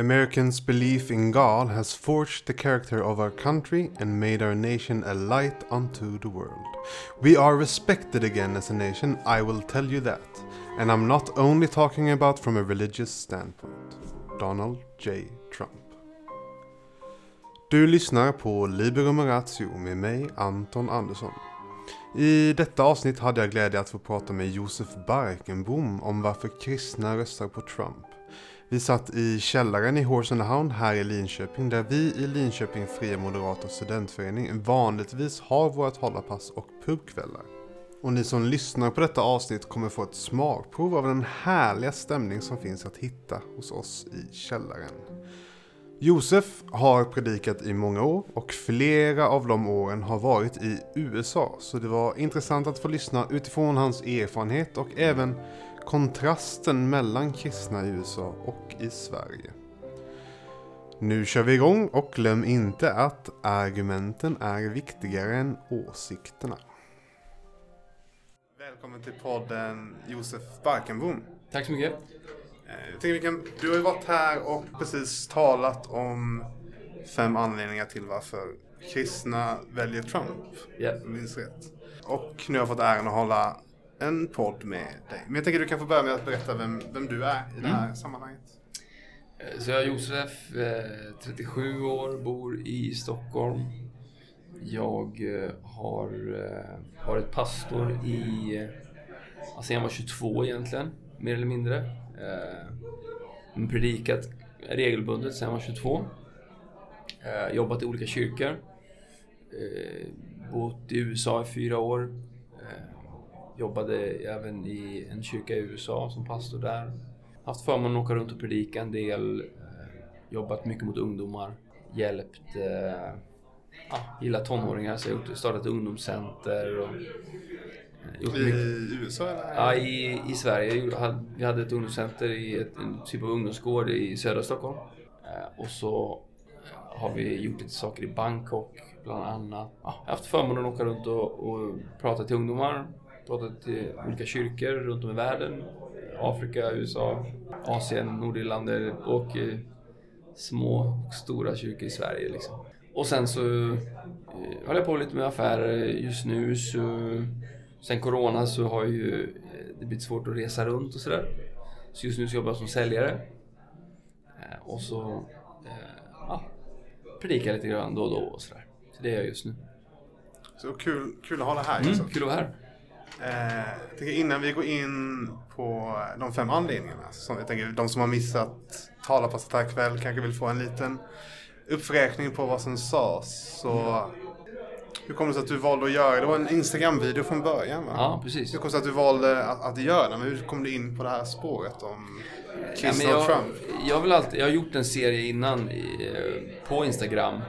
Americans' belief in God has forged the character of our country and made our nation a light unto the world. We are respected again as a nation, I will tell you that. And I'm not only talking about from a religious standpoint. Donald J. Trump. Du lyssnar på Liberum Ratio med mig, Anton Andersson. I detta avsnitt hade jag glädje att få prata med Josef Barkenbom om varför kristna röstar på Trump. Vi satt i källaren i Horse and the Hound här i Linköping där vi i Linköping Fria Moderata Studentförening vanligtvis har våra talarpass och pubkvällar. Och ni som lyssnar på detta avsnitt kommer få ett smakprov av den härliga stämning som finns att hitta hos oss i källaren. Josef har predikat i många år och flera av de åren har varit i USA. Så det var intressant att få lyssna utifrån hans erfarenhet och även kontrasten mellan kristna i USA och i Sverige. Nu kör vi igång och glöm inte att argumenten är viktigare än åsikterna. Välkommen till podden Josef Barkenbom. Tack så mycket. Eh, Jag tänker vi kan, du har ju varit här och precis talat om fem anledningar till varför kristna väljer Trump. Jag minns rätt. Och nu har jag fått äran att hålla en podd med dig. Men jag tänker du kan få börja med att berätta vem, vem du är i det här sammanhanget. Eh, Så jag är Josef, eh, 37 år, bor i Stockholm. Jag eh, har eh, varit pastor i, eh, sen jag var 22 egentligen, mer eller mindre. Eh, men Predikat regelbundet sen jag var 22. Eh, Jobbat i olika kyrkor. Eh, Bott i USA i fyra år. Jobbade även i en kyrka i USA som pastor där. Haft förmånen att åka runt och predika en del. Eh, jobbat mycket mot ungdomar. Hjälpt... Eh, ja, gillar tonåringar så jag har startat ett ungdomscenter. Och, eh, gjort I mycket, USA eller? ja, i, I Sverige. Vi hade ett ungdomscenter i ett, en typ av ungdomsgård i södra Stockholm. Eh, och så har vi gjort lite saker i Bangkok bland annat. Ja, jag har haft förmånen att åka runt och, och prata till ungdomar. Prata till olika kyrkor runt om i världen. Afrika, USA, Asien, Nordirland och eh, små och stora kyrkor i Sverige. Liksom. Och sen så eh, håller jag på lite med affärer just nu. Så, sen Corona så har ju eh, det blivit svårt att resa runt och sådär. Så just nu så jobbar jag som säljare. Eh, och så eh, ja, predikar lite grann då och då och sådär. Så det gör jag just nu. Så kul, kul att ha dig här Mm, Josef. kul att vara här. Eh, jag tänker innan vi går in på de fem anledningarna. Som jag tänker, de som har missat talarpasset kväll kanske vill få en liten uppräkning på vad som sades. Så hur kom det sig att du valde att göra det? Det var en Instagram-video från början va? Ja, precis. Hur kom det sig att du valde att, att göra det? Men hur kom du in på det här spåret om Ja, kristna men och jag, Trump? jag, väl alltid, jag har gjort en serie innan i, eh, på Instagram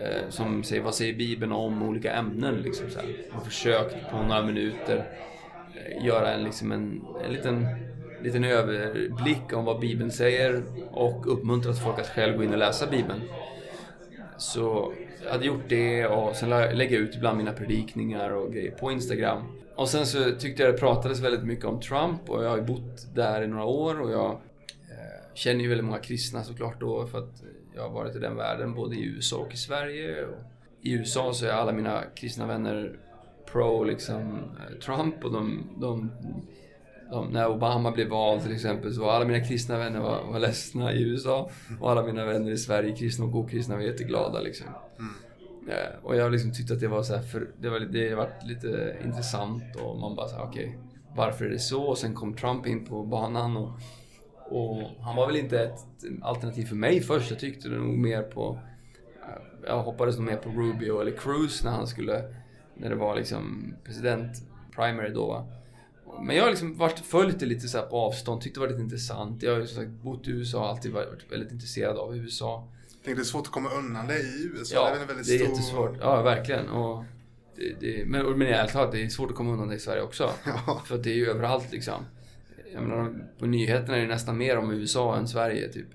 Eh, som säger vad säger Bibeln om olika ämnen. Liksom, så här. Jag har försökt på några minuter eh, göra en, liksom en, en liten, liten överblick om vad Bibeln säger och uppmuntrat folk att själv gå in och läsa Bibeln. Så jag hade gjort det och sen lägga lägger jag ut ibland mina predikningar och grejer på Instagram. Och sen så tyckte jag det pratades väldigt mycket om Trump och jag har ju bott där i några år och jag eh, känner ju väldigt många kristna såklart då för att jag har varit i den världen både i USA och i Sverige. Och I USA så är alla mina kristna vänner pro liksom eh, Trump och de, de, de, när Obama blev vald till exempel så var alla mina kristna vänner var, var ledsna i USA och alla mina vänner i Sverige, kristna och okristna, var jätteglada liksom. Eh, Och jag liksom tyckte att det var så här, för det var det varit lite intressant och man bara så här, okej, varför är det så? Och sen kom Trump in på banan och, och han var väl inte ett alternativ för mig först. Jag tyckte nog mer på, jag hoppades nog mer på Rubio eller Cruz när han skulle, när det var liksom president primary då va. Men jag har liksom varit, följt det lite så på avstånd, tyckte det var lite intressant. Jag har ju som sagt bott i USA och alltid varit väldigt intresserad av USA. Jag tänkte, det är svårt att komma undan det i USA. Ja, det är väldigt det är stor... jättesvårt. Ja, verkligen. Och det, det, men, men ärligt talat, det är svårt att komma undan det i Sverige också. Ja. För att det är ju överallt liksom. Jag menar, på nyheterna är det nästan mer om USA än Sverige typ.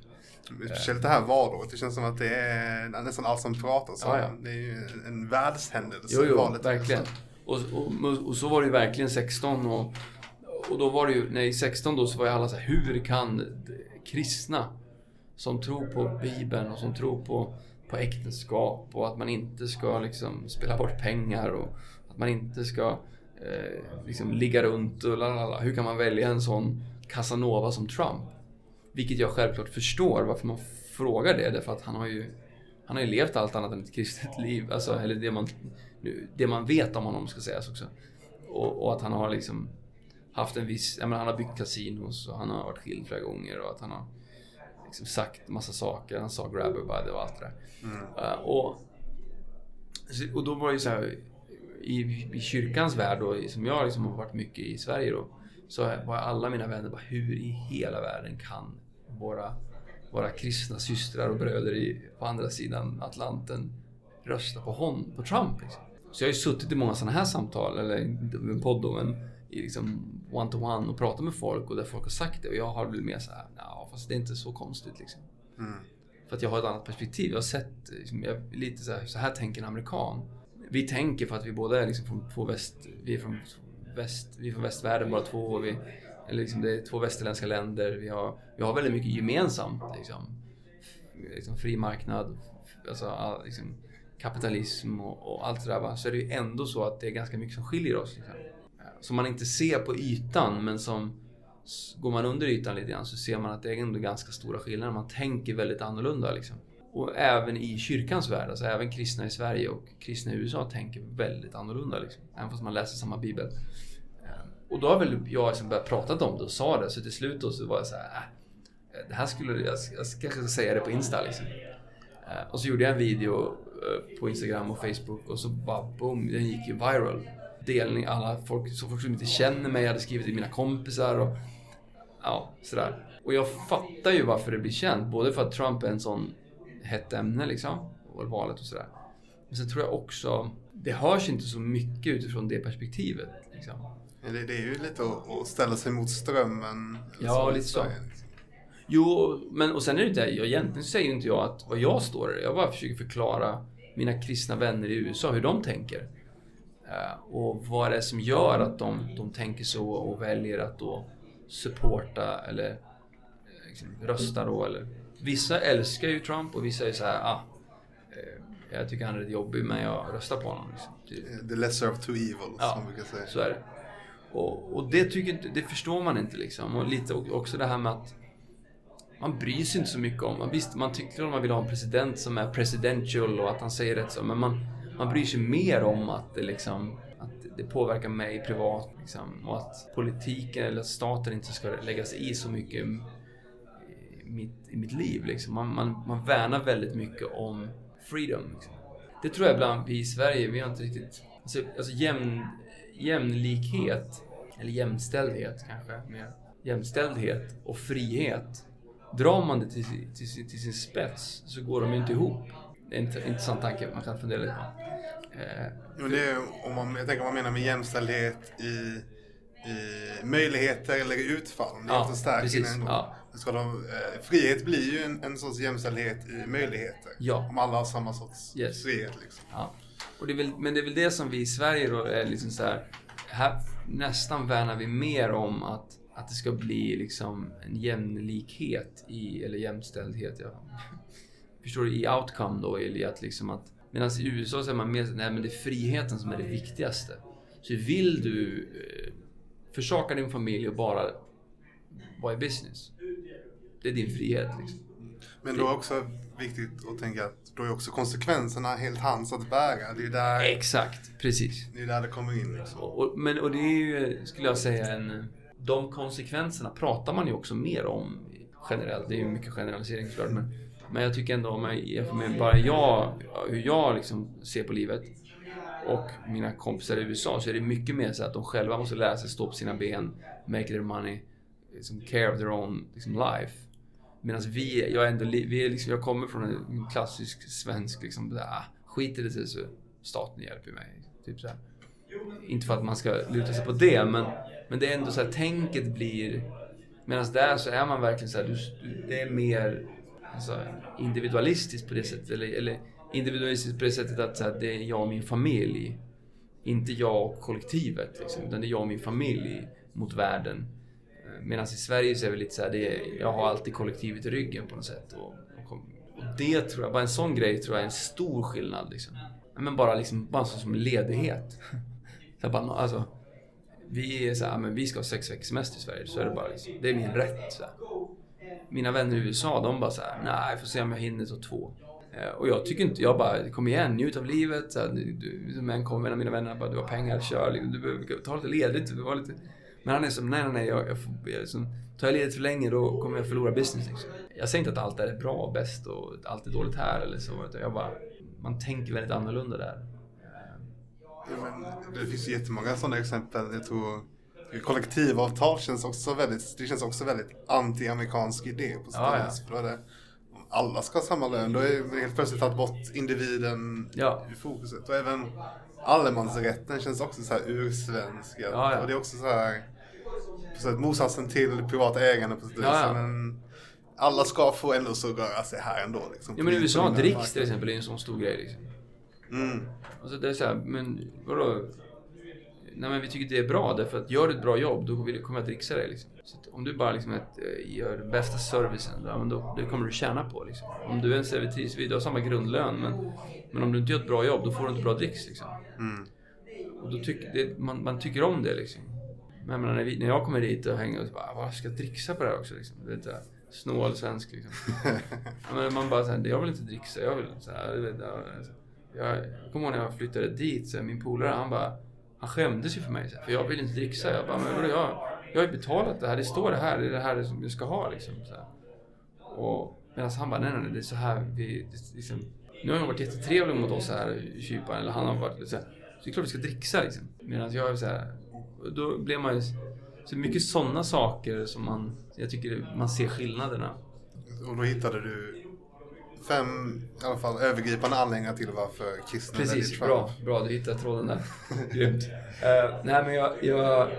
Speciellt det här valåret. Det känns som att det är nästan allt som pratas om. Ja, ja. Det är ju en världshändelse. Jo, jo, valet. verkligen. Och, och, och så var det ju verkligen 16 och, och då var det ju, nej 16 då så var ju alla så här, hur kan kristna som tror på Bibeln och som tror på, på äktenskap och att man inte ska liksom spela bort pengar och att man inte ska eh, liksom ligga runt och lalala. Hur kan man välja en sån Casanova som Trump? Vilket jag självklart förstår varför man frågar det, därför att han har ju han har ju levt allt annat än ett kristet liv. Alltså, eller det man, det man vet om honom ska sägas också. Och, och att han har liksom haft en viss, jag menar, han har byggt kasinos och han har varit skild flera gånger och att han har liksom sagt massa saker. Han sa grabber by och allt det där. Mm. Uh, och, och då var det ju så här, i, i kyrkans värld då, som jag liksom har varit mycket i Sverige då, så var alla mina vänner bara, hur i hela världen kan våra, våra kristna systrar och bröder i, på andra sidan Atlanten rösta på hon, på Trump? Liksom. Så jag har ju suttit i många sådana här samtal, eller en podd då, men i liksom one-to-one och pratat med folk och där folk har sagt det och jag har blivit mer såhär, ja fast det är inte så konstigt liksom. Mm. För att jag har ett annat perspektiv. Jag har sett, liksom, jag, lite så här, så här tänker en amerikan. Vi tänker för att vi båda är liksom från två väst, vi är från väst, vi är från västvärlden bara två. Vi, eller liksom det är två västerländska länder. Vi har, vi har väldigt mycket gemensamt. Liksom, liksom fri marknad, alltså, liksom, kapitalism och, och, allt det där. Va? Så är det ju ändå så att det är ganska mycket som skiljer oss. Liksom. Som man inte ser på ytan men som går man under ytan lite grann så ser man att det är ändå ganska stora skillnader. Man tänker väldigt annorlunda liksom. Och även i kyrkans värld, alltså även kristna i Sverige och kristna i USA tänker väldigt annorlunda. Liksom. Även fast man läser samma bibel. Ehm, och då har väl jag liksom börjat prata om det och sa det, så till slut då så var jag så här, äh, det här skulle jag, jag kanske ska säga det på Insta liksom. Ehm, och så gjorde jag en video eh, på Instagram och Facebook och så bara boom, den gick ju viral. Delning, alla folk, så folk som inte känner mig hade skrivit till mina kompisar och ja, sådär. Och jag fattar ju varför det blir känt, både för att Trump är en sån hett ämne liksom. Och valet och sådär. Men sen tror jag också, det hörs inte så mycket utifrån det perspektivet. Liksom. Det, det är ju lite att, ställa sig mot strömmen. Ja, lite så. Liksom. Jo, men och sen är det inte, jag, egentligen säger inte jag att vad jag står i. Jag bara försöker förklara mina kristna vänner i USA hur de tänker. Uh, och vad det är som gör att de, de tänker så och väljer att då supporta eller liksom, rösta då eller Vissa älskar ju Trump och vissa är så här, ah, eh, jag tycker han är lite jobbig men jag röstar på honom. Liksom. The lesser of two evils, ja, som man brukar säga. så är det. Och, och det, tycker, det förstår man inte liksom. Och lite också det här med att man bryr sig inte så mycket om. Visst, man tycker att man vill ha en president som är presidential och att han säger rätt så. Men man, man bryr sig mer om att det liksom att det påverkar mig privat liksom, och att politiken eller staten inte ska lägga sig i så mycket mitt, i mitt liv. Liksom. Man, man, man värnar väldigt mycket om freedom. Liksom. Det tror jag ibland vi i Sverige, vi har inte riktigt... Alltså, alltså jämn, jämlikhet, eller jämställdhet kanske mer. Jämställdhet och frihet. Drar man det till, till, till sin spets så går de ju inte ihop. Det är en intressant tanke man kan fundera lite på. Eh, jo, det är, om man, jag tänker vad man menar med jämställdhet i, i möjligheter eller utfall. Det är ja, precis. Ja. Ska de, eh, frihet blir ju en, en sorts jämställdhet i möjligheter. Ja. Om alla har samma sorts yes. frihet. Liksom. Ja. Och det väl, men det är väl det som vi i Sverige då är liksom så här, här nästan värnar vi mer om att, att det ska bli liksom en jämlikhet i, eller jämställdhet, ja. Förstår du? I outcome då, eller att liksom att Medan i USA så är man mer nej men det är friheten som är det viktigaste. Så vill du eh, försaka din familj och bara vara i business, det är din frihet. Liksom. Men då är också viktigt att tänka att då är också konsekvenserna helt hans att bära. Det är där, Exakt, precis. Det är där det kommer in. Liksom. Och, men, och det är ju, skulle jag säga, en, de konsekvenserna pratar man ju också mer om generellt. Det är ju mycket generalisering såklart. Men, men jag tycker ändå om jag jämför med bara jag, hur jag liksom ser på livet och mina kompisar i USA så är det mycket mer så att de själva måste lära sig stå på sina ben, make their money, liksom care of their own liksom, life. Medan vi, jag, ändå, vi är liksom, jag kommer från en klassisk svensk, liksom, där, ah, skit i det så staten hjälper mig. Typ så här. Inte för att man ska luta sig på det, men, men det är ändå så här, tänket blir... Medan där så är man verkligen så här, du, det är mer alltså, individualistiskt på det sättet. Eller, eller individualistiskt på det sättet att så här, det är jag och min familj. Inte jag och kollektivet, liksom, utan det är jag och min familj mot världen. Medan i Sverige så är det lite så här, det, jag har alltid kollektivet i ryggen på något sätt. Och, och, och det tror jag, bara en sån grej tror jag är en stor skillnad. Liksom. Men bara, liksom, bara en sån som ledighet. så bara, alltså, vi är så här, men vi ska ha sex veckors semester i Sverige, så är det bara liksom, det är min rätt. Så här. Mina vänner i USA, de bara så här, nej, jag får se om jag hinner ta två. Och jag tycker inte, jag bara, kom igen, njut av livet. Så här, du, du, som en kom, en av mina vänner bara, du har pengar, kör. Liksom, du behöver ta lite ledigt. Du var lite... Men han är som, nej, nej, nej, jag, jag, får, jag som, tar jag ledigt för länge då kommer jag förlora business. Liksom. Jag säger inte att allt är bra och bäst och allt är dåligt här eller så. Jag bara, man tänker väldigt annorlunda där. Ja, det finns jättemånga sådana exempel. Jag tror kollektivavtal känns också väldigt, det känns också väldigt anti-amerikansk idé på sätt Ja, vis. Det, om alla ska ha samma lön, då är helt plötsligt tagit bort individen Ja. ur fokuset. Och även allemansrätten känns också så här ursvensk. Ja, ja. Och det är också så här, på sätt, motsatsen till privat ägande på sätt. Ja. Men alla ska få ändå så röra sig här ändå. Liksom, Ja men i USA, här dricks till exempel är en sån stor grej liksom. Mm. Alltså det är såhär, men vadå? Nej men vi tycker det är bra därför att gör du ett bra jobb då kommer jag att dricksa dig liksom. Så om du bara liksom ett, eh, gör den bästa servicen, ja, men då, det kommer du tjäna på liksom. Om du är en servitris, vi har samma grundlön men, men om du inte gör ett bra jobb då får du inte bra dricks liksom. Mm. Och då tycker det, man, man tycker om det liksom. Men jag menar, när, vi, när jag kommer dit och hänger och så bara, vad ska jag dricksa på det här också liksom? Det är inte snål svensk liksom. Men man bara såhär, jag vill inte dricksa, jag vill du vet, ja, alltså. jag, jag kommer ihåg när jag flyttade dit, så här, min polare han bara, han skämdes ju för mig, så här, för jag vill inte dricksa. Jag bara, men vadå, jag, jag har ju betalat det här, det står det här, det är det här som jag ska ha liksom. Så här. Och medan han bara, nej, nej, nej, det är så här vi, det, liksom, nu har han varit jättetrevlig mot oss här i kyparen, eller han har varit så här, så det är klart vi ska dricksa liksom. Medan jag är så här, då blir man ju, så mycket sådana saker som man, jag tycker man ser skillnaderna. Och då hittade du fem i alla fall övergripande anledningar till varför kristna Precis, bra. Bra, du hittade tråden där. Grymt. Uh, nej, men jag, jag...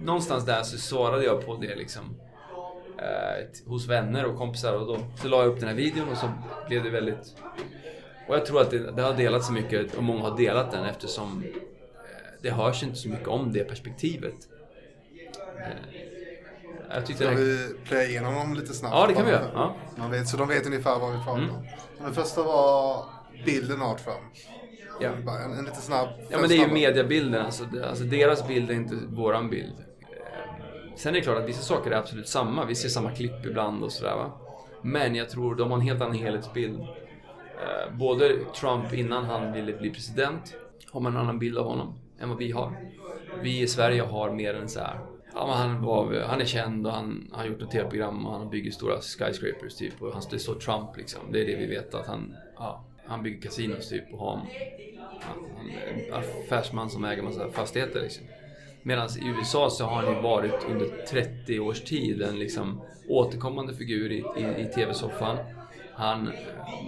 Någonstans där så svarade jag på det liksom. eh, hos vänner och kompisar och då så la jag upp den här videon och så blev det väldigt... Och jag tror att det, det har delats så mycket och många har delat den eftersom eh, det hörs inte så mycket om det perspektivet. Eh, jag tyckte Ska vi playa igenom dem lite snabbt? Ja, det kan vi göra. Ja. Man vet, så de vet ungefär vad vi pratar Mm. om. Den första var bilden av Trump. Ja. Bara En, en lite snabb. Ja men det är ju mediabilden, alltså, alltså deras bild är inte våran bild. Eh, Sen är det klart att vissa saker är absolut samma, vi ser samma klipp ibland och sådär va. Men jag tror de har en helt annan helhetsbild. Eh, Både Trump innan han ville bli president har man en annan bild av honom än vad vi har. Vi i Sverige har mer en så här. Ja, men han, var, han är känd och han han har gjort ett tv-program och han bygger stora skyscrapers typ. Och han, det står Trump liksom. Det är det vi vet att han, ja, han bygger kasinos typ och har han, är en affärsman som äger massa fastigheter liksom. Medan i USA så har han ju varit under 30 års tid en liksom återkommande figur i, i, i TV-soffan. Han,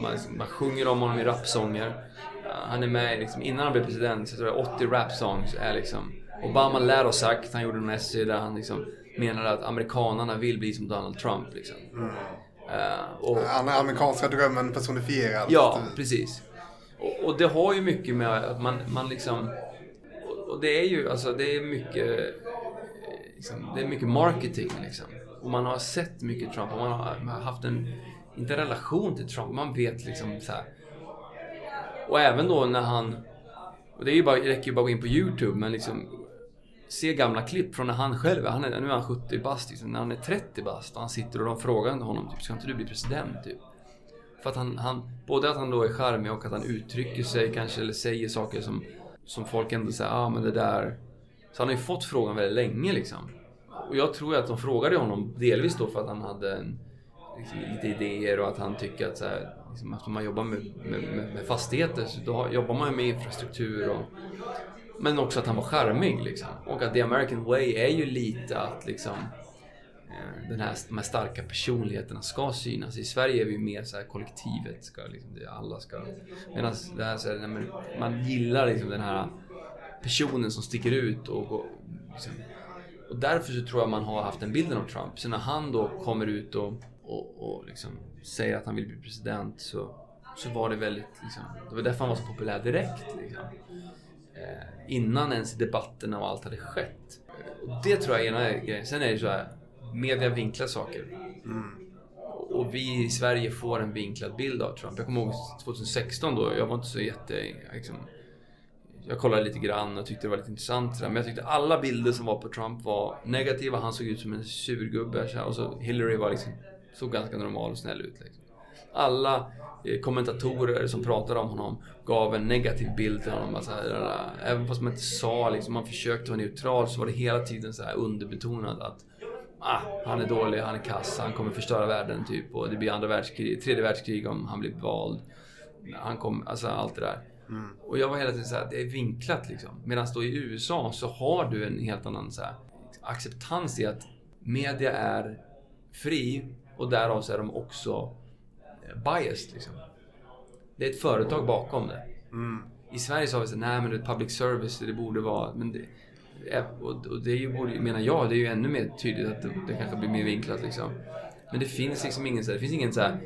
man, man sjunger om honom i rapsånger. Han är med liksom, innan han blev president så tror jag 80 rap-songs är liksom Obama lär ha sagt, han gjorde en essay där han liksom menade att amerikanarna vill bli som Donald Trump liksom. Eh, och, Den amerikanska drömmen personifierad. Ja, precis. Och, och det har ju mycket med att man, man liksom... Och, och det är ju, alltså det är mycket... Liksom, det är mycket marketing liksom. Och man har sett mycket Trump och man har, man har haft en, inte en relation till Trump, man vet liksom så här. Och även då när han... Och det är ju bara, det räcker ju bara att gå in på YouTube, men liksom... Se gamla klipp från när han själv, han är, nu är han 70 bast, liksom, när han är 30 bast och han sitter och de frågar honom typ, ska inte du bli president? Typ. För att han, han, både att han då är charmig och att han uttrycker sig kanske eller säger saker som, som folk ändå säger, ah men det där. Så han har ju fått frågan väldigt länge liksom. Och jag tror att de frågade honom delvis då för att han hade en, liksom, lite idéer och att han tycker att så här, liksom, eftersom man jobbar med, med, med, med fastigheter så då jobbar man ju med infrastruktur och men också att han var charmig liksom. Och att the American way är ju lite att liksom Eh, den här, de här starka personligheterna ska synas. I Sverige är vi mer så här kollektivet. Ska, liksom, alla ska... Medan det här, så här, man gillar liksom den här personen som sticker ut och, och liksom, och därför så tror jag man har haft den bilden av Trump. Så när han då kommer ut och, och, och liksom säger att han vill bli president så, så var det väldigt... Liksom, det var därför han var så populär direkt. Liksom. Eh, innan ens debatterna och allt hade skett. Och det tror jag är ena grejen. Sen är det så här, media vinklar saker. Och vi i Sverige får en vinklad bild av Trump. Jag kommer ihåg 2016 då, jag var inte så jätte... Liksom, jag kollade lite grann och tyckte det var lite intressant. Men jag tyckte alla bilder som var på Trump var negativa. Han såg ut som en surgubbe. Och så Hillary var liksom, såg ganska normal och snäll ut. Liksom. Alla eh, kommentatorer som pratade om honom gav en negativ bild till honom. Alltså, även fast man inte sa liksom, man försökte vara neutral så var det hela tiden så här underbetonat att ah, han är dålig, han är kass, han kommer förstöra världen typ. Och det blir andra världskrig, tredje världskrig om han blir vald. Han kommer, alltså allt det där. Mm. Och jag var hela tiden såhär, det är vinklat liksom. Medan då i USA så har du en helt annan så här, acceptans i att media är fri och därav så är de också eh, biased liksom. Det är ett företag bakom det. Mm. I Sverige så har vi såhär, nej men det är public service, det borde vara... Men det, och det är ju, menar jag, det är ju ännu mer tydligt att det, det kanske blir mer vinklat liksom. Men det finns liksom ingen så här, det finns ingen så här,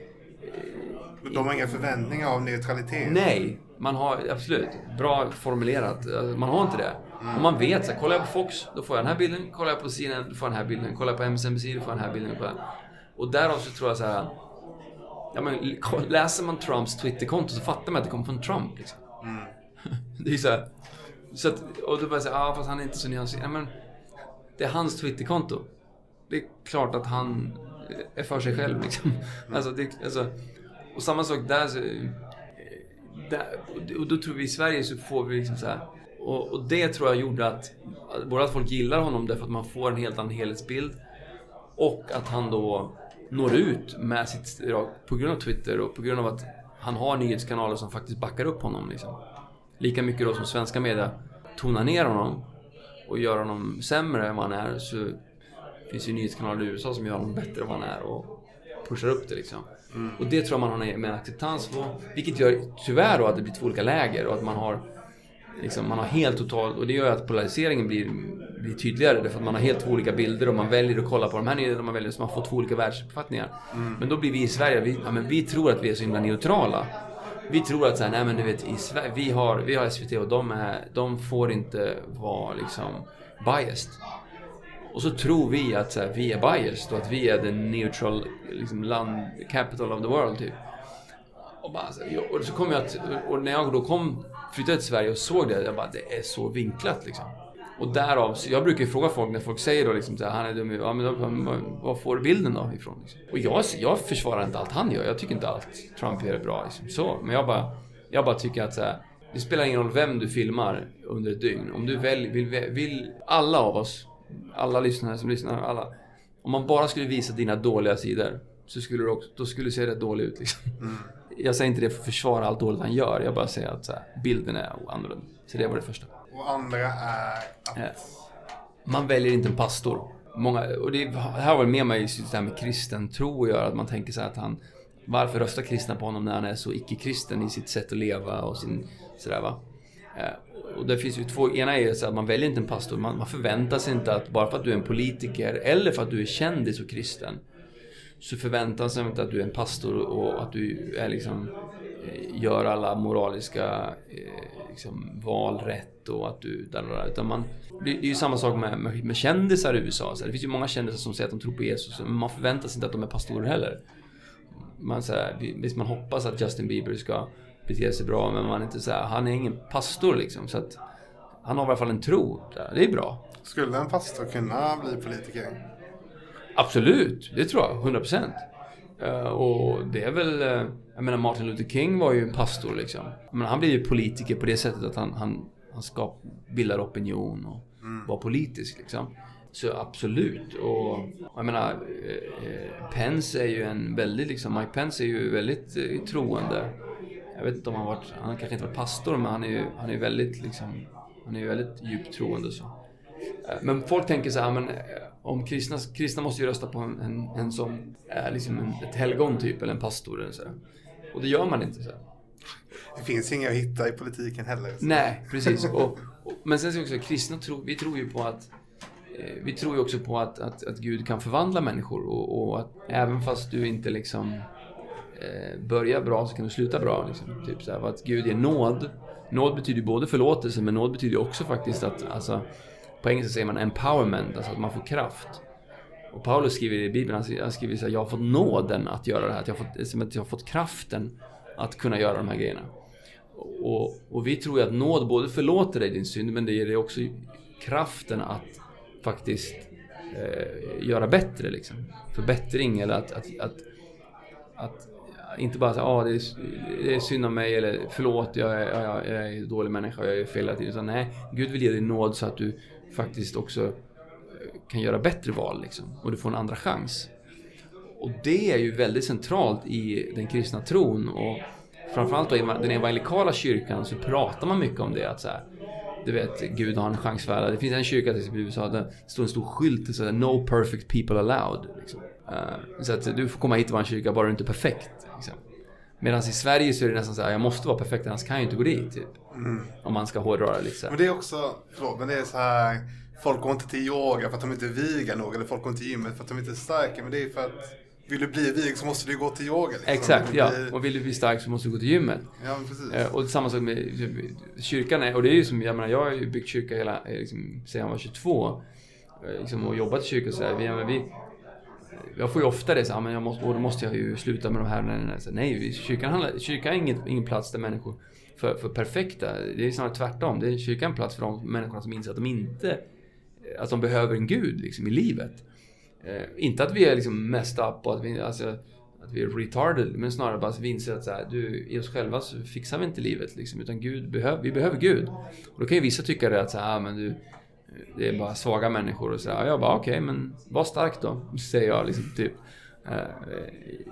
De har inga förväntningar av neutralitet? Nej, man har absolut. Bra formulerat. Alltså, man har inte det. Mm. Och man vet så här, kollar jag på Fox, då får jag den här bilden. Kollar jag på CNN, då får jag den här bilden. Kollar jag på MSNBC, då får jag den här bilden. Och därav så tror jag så här. Ja, men, läser man Trumps Twitterkonto så fattar man att det kommer från Trump. Liksom. Mm. det är så här, så att, och då bara säga, ja ah, fast han är inte så nyanserad. Men det är hans Twitterkonto. Det är klart att han är för sig själv liksom. Mm. Alltså, det, alltså, och samma sak där, så, där. Och då tror vi i Sverige så får vi liksom så här, och, och, det tror jag gjorde att, både att folk gillar honom därför att man får en helt annan helhetsbild. Och att han då når ut med sitt, på grund av Twitter och på grund av att han har nyhetskanaler som faktiskt backar upp honom. Liksom. Lika mycket då som svenska media tonar ner honom och gör honom sämre än vad han är så finns ju nyhetskanaler i USA som gör honom bättre än vad han är och pushar upp det liksom. Mm. Och det tror jag man har med acceptans på. Vilket gör tyvärr då att det blir två olika läger och att man har liksom, man har helt totalt, och det gör att polariseringen blir, blir tydligare därför att man har helt två olika bilder och man väljer att kolla på de här nyheterna, man väljer så man får två olika världsuppfattningar. Mm. Men då blir vi i Sverige, vi, ja, men vi tror att vi är så himla neutrala. Vi tror att så här, nej men du vet, i Sverige, vi, har, vi har SVT och de, är, de får inte vara liksom biased. Och så tror vi att så här, vi är biased och att vi är the neutral liksom, land, capital of the world typ. Och, bara, så, och så kom jag att, och när jag då kom, flyttade till Sverige och såg det, jag bara, det är så vinklat liksom. Och därav, jag brukar fråga folk när folk säger då liksom så här, han är dum ja, men då, var får du bilden då ifrån? Liksom. Och jag, jag försvarar inte allt han gör, jag tycker inte allt Trump gör är bra liksom. Så, men jag bara, jag bara tycker att så här, det spelar ingen roll vem du filmar under ett dygn. Om du väl, vill, vill, alla av oss, alla lyssnare som lyssnar, alla. Om man bara skulle visa dina dåliga sidor, så skulle du också, då skulle du se rätt dålig ut liksom. Mm. Jag säger inte det för att försvara allt dåligt han gör, jag bara säger att så här, bilden är annorlunda. Så det var det första. Och andra är att... Man väljer inte en pastor. Många, och det här var med mig just det här med kristen tro att göra. Att man tänker så att han... Varför röstar kristna på honom när han är så icke-kristen i sitt sätt att leva och sin... Sådär va. Eh, och det finns ju två, ena är så att man väljer inte en pastor. Man, man förväntar sig inte att bara för att du är en politiker eller för att du är kändis och kristen så förväntar sig inte att du är en pastor och att du är liksom gör alla moraliska eh, liksom, val rätt och att du... Utan man, det, är ju samma sak med, med, med kändisar i USA. Så det finns ju många kändisar som säger att de tror på Jesus, men man förväntar sig inte att de är pastorer heller. Man, så här, visst, man hoppas att Justin Bieber ska bete sig bra, men man är inte så här, han är ingen pastor liksom. Så att, han har i alla fall en tro. Det är bra. Skulle en pastor kunna bli politiker? Absolut, det tror jag. 100 procent. Uh, och det är väl... Jag menar Martin Luther King var ju en pastor liksom. Men han blev ju politiker på det sättet att han, han, han skap, bildar opinion och mm. var politisk liksom. Så absolut. Och jag menar, uh, Pence är ju en väldigt liksom, Mike Pence är ju väldigt uh, troende. Jag vet inte om han varit, han kanske inte varit pastor men han är ju, han är väldigt liksom, han är väldigt djupt troende så. Men folk tänker så här, men om kristna, kristna måste ju rösta på en, en, en som är liksom en, ett helgon typ, eller en pastor eller så. Och det gör man inte. så. Det finns inga att hitta i politiken heller. Så. Nej, precis. Och, och, men sen så också, kristna tror, vi tror ju på att eh, vi tror ju också på att, att, att Gud kan förvandla människor och, och, att även fast du inte liksom eh, börjar bra så kan du sluta bra. Liksom. Typ så här, att Gud är nåd. Nåd betyder både förlåtelse men nåd betyder också faktiskt att alltså, på engelska säger man empowerment, alltså att man får kraft. Och Paulus skriver i Bibeln, han skriver så här, jag har fått nåden att göra det här. Att jag har fått, som att jag har fått kraften att kunna göra de här grejerna. Och, och vi tror ju att nåd både förlåter dig din synd, men det ger dig också kraften att faktiskt eh, göra bättre liksom. Förbättring eller att, att, att, att inte bara säga ah, det, är, det är synd om mig eller förlåt, jag är, jag, jag är en dålig människa, jag är fel hela tiden. Utan nej, Gud vill ge dig nåd så att du faktiskt också kan göra bättre val liksom. Och du får en andra chans. Och det är ju väldigt centralt i den kristna tron. Och framförallt då i den evangelikala kyrkan så pratar man mycket om det. Att så här, du vet, Gud har en chans för alla. Det finns en kyrka till exempel i USA där det står en stor skylt som säger No perfect people allowed. Liksom. Uh, så att du får komma hit vara en kyrka bara du inte är perfekt. Liksom. Medan i Sverige så är det nästan så här, jag måste vara perfekt annars kan jag inte gå dit. Typ. Mm. Om man ska hårdra det lite Men det är också, förlåt, men det är så här. Folk går inte till yoga för att de inte vigar nog. Eller folk går inte till gymmet för att de inte är starka. Men det är för att vill du bli vig så måste du gå till yoga. Liksom. Exakt, bli... ja. Och vill du bli stark så måste du gå till gymmet. Ja, precis. Eh, och samma sak med kyrkan. Är, och det är ju som, jag menar, jag har ju byggt kyrka hela, eh, liksom, sedan jag var 22. Eh, liksom, och jobbat i kyrkan så här. Vi, men vi, jag får ju ofta det så här, men jag måste, då måste jag ju sluta med de här. Nej, nej, nej. Kyrkan, handlar, kyrkan är ingen, ingen plats där människor för, för perfekta. Det är snarare tvärtom. Det är kyrkan en plats för de människorna som inser att de inte att de behöver en gud liksom, i livet. Eh, inte att vi är liksom messed up och att vi, alltså, att vi är retarded, men snarare bara att vi inser att så här, du, i oss själva så fixar vi inte livet liksom, utan Gud behöv, vi behöver Gud. Och då kan ju vissa tycka det att så här, ah, men du, det är bara svaga människor och så här. Jag bara okej, okay, men var stark då, säger jag liksom typ. Eh,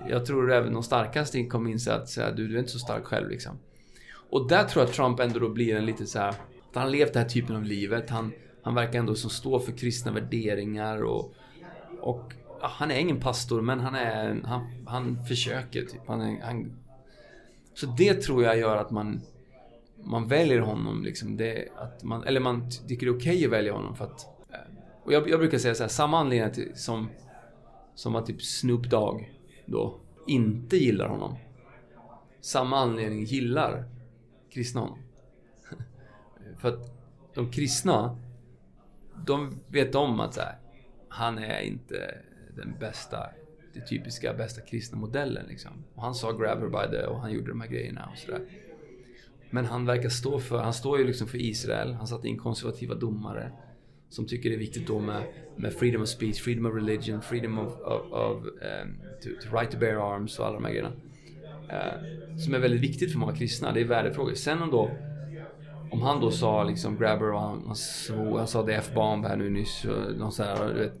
jag tror även de starkaste kommer inse att så här, du, du är inte så stark själv liksom. Och där tror jag att Trump ändå då blir en lite så här, att han har levt den här typen av livet. Han, han verkar ändå som stå för kristna värderingar och och ja, han är ingen pastor, men han, är, han, han försöker. Typ. Han är, han, så det tror jag gör att man, man väljer honom. Liksom. Det, att man, eller man tycker det är okej okay att välja honom. För att, eh, och jag, jag brukar säga så här, samma anledning till, som, som att typ Snoop Dogg då inte gillar honom. Samma anledning gillar kristna honom. för att de kristna, de vet om att så här, han är inte den bästa, den typiska bästa kristna modellen liksom. Och han sa grab her by the och han gjorde de här grejerna och sådär. Men han verkar stå för, han står ju liksom för Israel. Han satte in konservativa domare som tycker det är viktigt då med, med freedom of speech, freedom of religion, freedom of, of, of um, to, to, right to bear arms och alla de här grejerna. Uh, som är väldigt viktigt för många kristna. Det är värdefrågor. Sen om då om han då sa liksom grabber och han, han, svor, han sa det F-bomb här nu nyss. Och så här, du vet,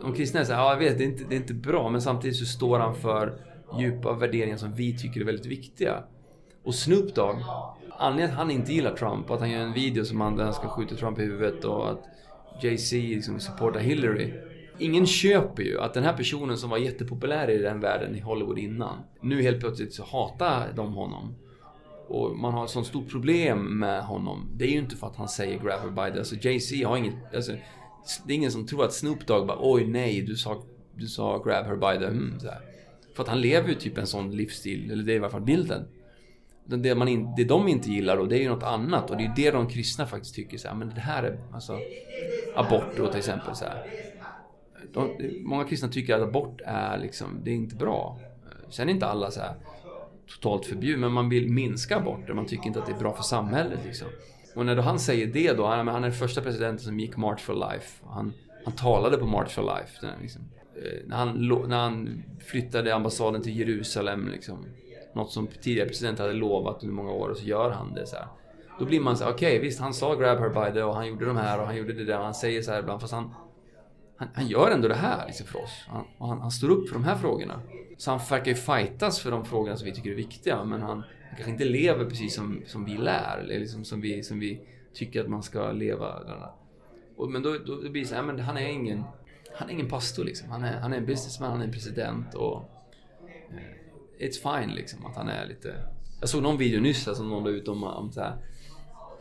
de kristna är såhär, ja jag vet det är, inte, det är inte bra men samtidigt så står han för djupa värderingar som vi tycker är väldigt viktiga. Och Snoop Dogg, anledningen att han inte gillar Trump, att han gör en video som han, där han ska skjuta Trump i huvudet och att Jay-Z liksom supportar Hillary. Ingen köper ju att den här personen som var jättepopulär i den världen i Hollywood innan, nu helt plötsligt så hatar de honom och man har ett sånt stort problem med honom. Det är ju inte för att han säger grab her by the... Alltså Jay-Z har inget... Alltså, det är ingen som tror att Snoop Dogg bara oj nej, du sa, du sa grab her by the... Mm, så här. För att han lever ju typ en sån livsstil, eller det är i alla fall bilden. Det, man in, det de inte gillar då, det är ju något annat och det är det de kristna faktiskt tycker så här, men det här är alltså abort då till exempel så här. De, många kristna tycker att abort är liksom, det är inte bra. Sen är inte alla så här totalt förbjuden, men man vill minska aborter. Man tycker inte att det är bra för samhället. Liksom. Och när då han säger det då, han, han är den första presidenten som gick March for Life. Han, han talade på March for Life. Liksom. Eh, när, han, när han flyttade ambassaden till Jerusalem, liksom, något som tidigare presidenter hade lovat under många år, och så gör han det. så här. Då blir man så okej okay, visst han sa grab her by the och han gjorde de här och han gjorde det där och han säger så här ibland fast han, han, han gör ändå det här liksom för oss. Han, han, han, står upp för de här frågorna. Så han verkar ju fightas för de frågorna som vi tycker är viktiga, men han, han kanske inte lever precis som, som vi lär, eller liksom som, vi, som vi tycker att man ska leva. Och, men då, då, då blir det så här, men han är ingen, han är ingen pastor liksom. Han är, han är en businessman, han är en president och... Eh, it's fine liksom att han är lite... Jag såg någon video nyss som någon la ut om, om så här,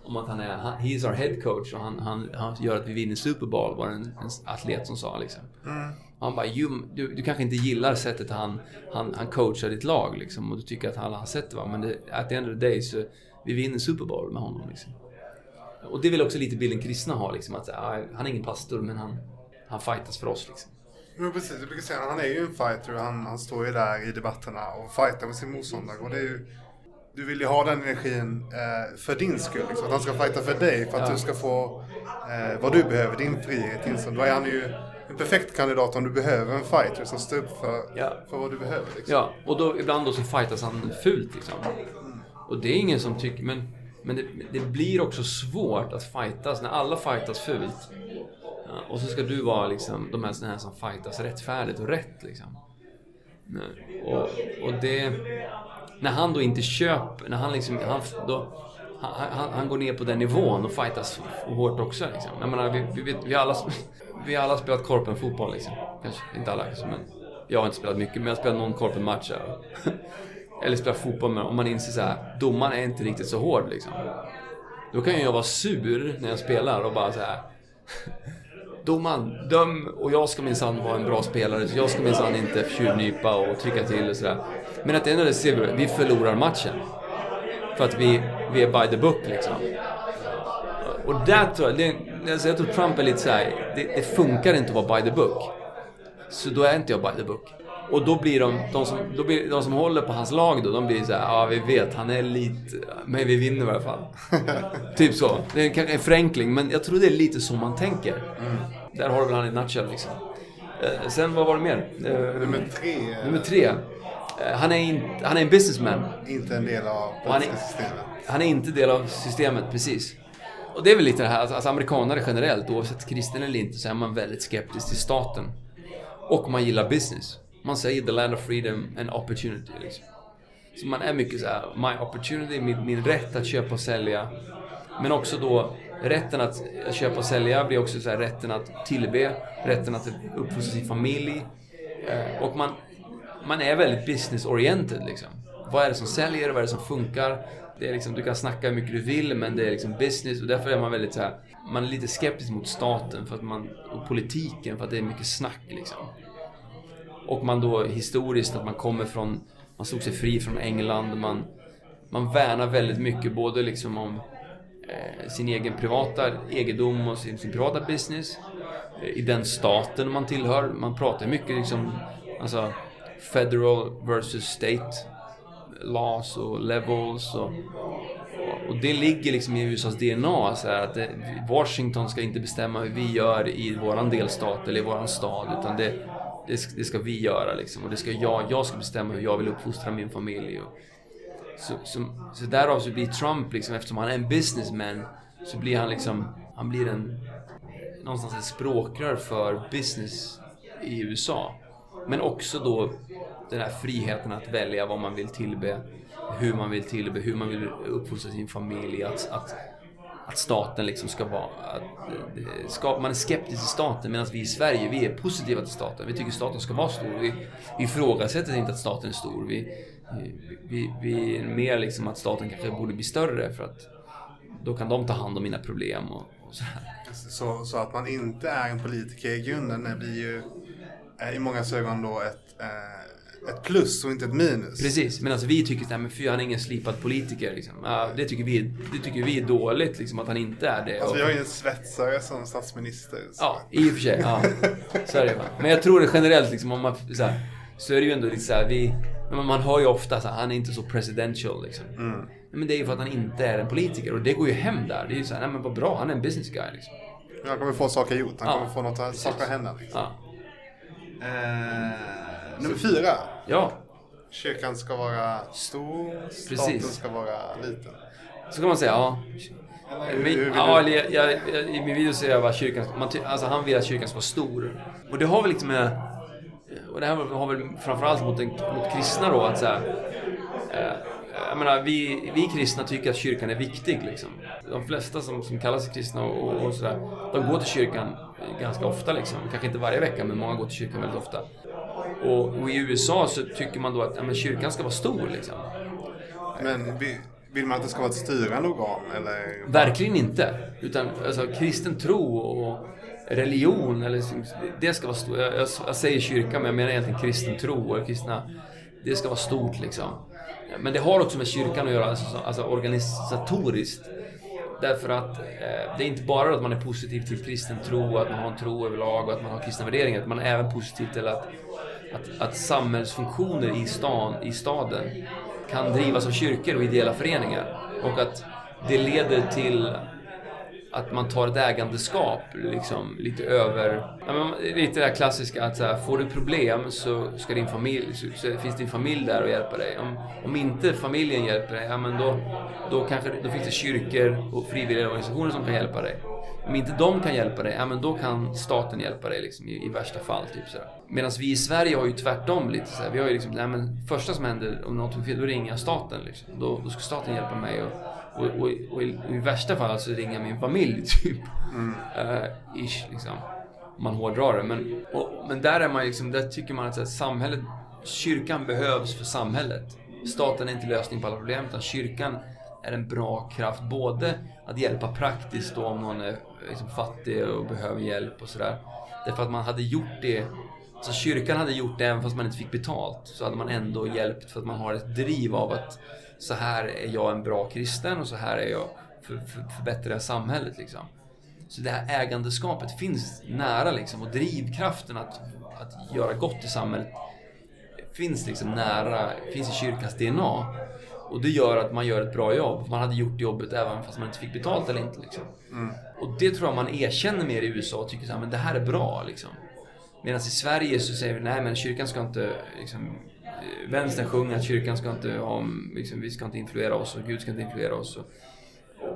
om att han är, han, he is our head coach och han, han, han gör att vi vinner Super Bowl, var det en, en atlet som sa liksom. Mm. Han bara, du, du kanske inte gillar sättet han, han, han coachar ditt lag liksom och du tycker att alla har sett det va, men det, at the end of the day så vi vinner Super Bowl med honom liksom. Och det är väl också lite bilden kristna har liksom, att ah, han är ingen pastor men han, han fightas för oss liksom. Men precis, du brukar säga han är ju en fighter han, han står ju där i debatterna och fightar med sin motståndare. Och det är ju, du vill ju ha den energin eh, för din skull. Liksom. Att han ska fighta för dig, för att Ja. du ska få eh, vad du behöver, din frihet. Så då är han ju en perfekt kandidat om du behöver en fighter som står upp för, Ja. för vad du behöver. Liksom. Ja, och då ibland då så fightas han fult liksom. Och det är ingen som tycker, men, men det, det blir också svårt att fightas när alla fightas fult. Ja, och så ska du vara liksom de här, såna här som fightas rättfärdigt och rätt liksom. Och, och det... När han då inte köper, när han liksom, han, då, han, han, han går ner på den nivån och fightas hårt också liksom. Jag menar, vi, vi, vi har alla, vi har alla spelat korpenfotboll liksom. Kanske inte alla kanske, men jag har inte spelat mycket, men jag har spelat någon korpenmatch. Eller spelat fotboll, men om man inser så här, domaren är inte riktigt så hård liksom. Då kan ju jag vara sur när jag spelar och bara så här. Domaren, döm och jag ska minsann vara en bra spelare. Så jag ska minsann inte tjuvnypa och trycka till och sådär. Men att det enda det ser vi, vi förlorar matchen. För att vi, vi är by the book liksom. Och där tror jag, det, alltså jag tror Trump är lite såhär, det, det funkar inte att vara by the book. Så då är inte jag by the book. Och då blir de, de som, då blir, de som håller på hans lag då, de blir så här, ja vi vet, han är lite, men vi vinner i alla fall. typ så. Det är kanske en förenkling, men jag tror det är lite så man tänker. Där har du väl han i nutshell liksom. Eh, sen, vad var det mer? Eh, Nummer tre, nummer tre. Eh, han, är in, han är en businessman. inte en del av han är- systemet. Han är inte del av systemet, precis. Och det är väl lite det här, alltså, alltså amerikanare generellt, oavsett kristen eller inte, så är man väldigt skeptisk till staten. Och man gillar business. Man säger the land of freedom and opportunity. Liksom. Så man är mycket så här, my opportunity, min, min rätt att köpa och sälja. Men också då rätten att köpa och sälja blir också så här, rätten att tillbe, rätten att uppfostra sin familj. Eh, och man, man är väldigt business-oriented liksom. Vad är det som säljer? Vad är det som funkar? Det är liksom, du kan snacka hur mycket du vill, men det är liksom business och därför är man väldigt så här, man är lite skeptisk mot staten för att man, och politiken för att det är mycket snack liksom. Och man då historiskt att man kommer från, man slog sig fri från England, man, man värnar väldigt mycket både liksom om eh, sin egen privata egendom och sin, sin privata business. Eh, I den staten man tillhör. Man pratar mycket liksom, alltså federal versus state laws och levels och, och det ligger liksom i USAs DNA så alltså här, att det, Washington ska inte bestämma hur vi gör i våran delstat eller i våran stad utan det, det, ska- det ska vi göra liksom och det ska jag, jag ska bestämma hur jag vill uppfostra min familj. Och, så, så, så därav så blir Trump liksom, eftersom han är en businessman, så blir han liksom, han blir en, någonstans ett språkrör för business i USA. Men också då den här friheten att välja vad man vill tillbe, hur man vill tillbe, hur man vill uppfostra sin familj, att, att, att staten liksom ska vara... Att, eh, ska, man är skeptisk till staten medan vi i Sverige, vi är positiva till staten. Vi tycker staten ska vara stor. Vi, vi ifrågasätter inte att staten är stor. Vi, vi, vi, är mer liksom att staten kanske borde bli större för att då kan de ta hand om mina problem och, och sådär. Så, så att man inte är en politiker i grunden blir ju i många ögon då ett, eh, ett plus och inte ett minus. Precis, medan vi tycker att fy han är ingen slipad politiker. Liksom. Ja, det, tycker vi, det tycker vi är dåligt, liksom, att han inte är det. Alltså Och- vi har ju en svetsare som statsminister. Så. Ja, i och för sig. Ja. Så är det. Men jag tror det generellt liksom, om man, så, här, så är det ju ändå lite så här, vi... Men man hör ju ofta så här, han är inte så presidential liksom. Mm. Men det är ju för att han inte är en politiker och det går ju hem där. Det är ju så här, nej men vad bra, han är en business guy liksom. Han kommer få saker gjort. Han Ja, kommer få något precis. saker att hända. Liksom. Ja. Eh, nummer fyra. Ja, Kyrkan ska vara stor, staten Precis. ska vara liten. så kan man säga. Ja. Vill ja, eller jag, jag, jag, I min video säger jag vad kyrkan... Man, alltså han vill att kyrkan ska vara stor. Och det har väl liksom med... Och det här har väl framförallt mot, en, mot kristna då att så här, eh, Jag menar, vi, vi kristna tycker att kyrkan är viktig liksom. De flesta som, som kallar sig kristna och, och sådär, de går till kyrkan ganska ofta liksom. Kanske inte varje vecka, men många går till kyrkan väldigt ofta. Och, och i USA så tycker man då att ja, men kyrkan ska vara stor liksom. Men vi- vill man att det ska vara ett styrande organ? Eller? Verkligen inte. Utan alltså, kristen tro och religion, eller, det ska vara stort. Jag, jag, jag säger kyrka, men jag menar egentligen kristen tro och kristna. Det ska vara stort liksom. Men det har också med kyrkan att göra, alltså, alltså organisatoriskt. Därför att eh, det är inte bara att man är positiv till kristen tro, att man har en tro överlag och att man har kristna värderingar. Utan man är även positiv till att, att, att samhällsfunktioner i, stan, i staden kan drivas av kyrkor och ideella föreningar. Och att det leder till att man tar ett ägandeskap liksom lite över... Lite det där klassiska att så här, får du problem så, ska din familj, så, så finns din familj där och hjälper dig. Om, om inte familjen hjälper dig, ja, men då, då, kanske, då finns det kyrkor och frivilliga organisationer som kan hjälpa dig. Om inte de kan hjälpa dig, ja, men då kan staten hjälpa dig liksom, i, i värsta fall. Typ, Medan vi i Sverige har ju tvärtom lite så här, Vi har ju liksom, nej, men första som händer om något fel, då ringer jag staten. Liksom. Då, då ska staten hjälpa mig. Och, och, och, och i, i, värsta fall så ringer min familj typ. Mm. Uh, ish, liksom. Man hårdrar det. Men, men där är man liksom, där tycker man att här, samhället, kyrkan behövs för samhället. Staten är inte lösning på alla problem, utan kyrkan är en bra kraft. Både att hjälpa praktiskt då om någon är liksom, fattig och behöver hjälp och sådär. Därför att man hade gjort det så kyrkan hade gjort det även fast man inte fick betalt. Så hade man ändå hjälpt för att man har ett driv av att så här är jag en bra kristen och så här är jag för, för, förbättrar samhället. Liksom. Så det här ägandeskapet finns nära liksom, och drivkraften att, att göra gott i samhället finns liksom nära, finns i kyrkans DNA. Och det gör att man gör ett bra jobb. Man hade gjort jobbet även fast man inte fick betalt eller inte. Liksom. Mm. Och det tror jag man erkänner mer i USA och tycker att det här är bra. Liksom. Medan i Sverige så säger vi nej men kyrkan ska inte liksom, vänstern sjunger att kyrkan ska inte ha, liksom, vi ska inte influera oss och Gud ska inte influera oss. Och,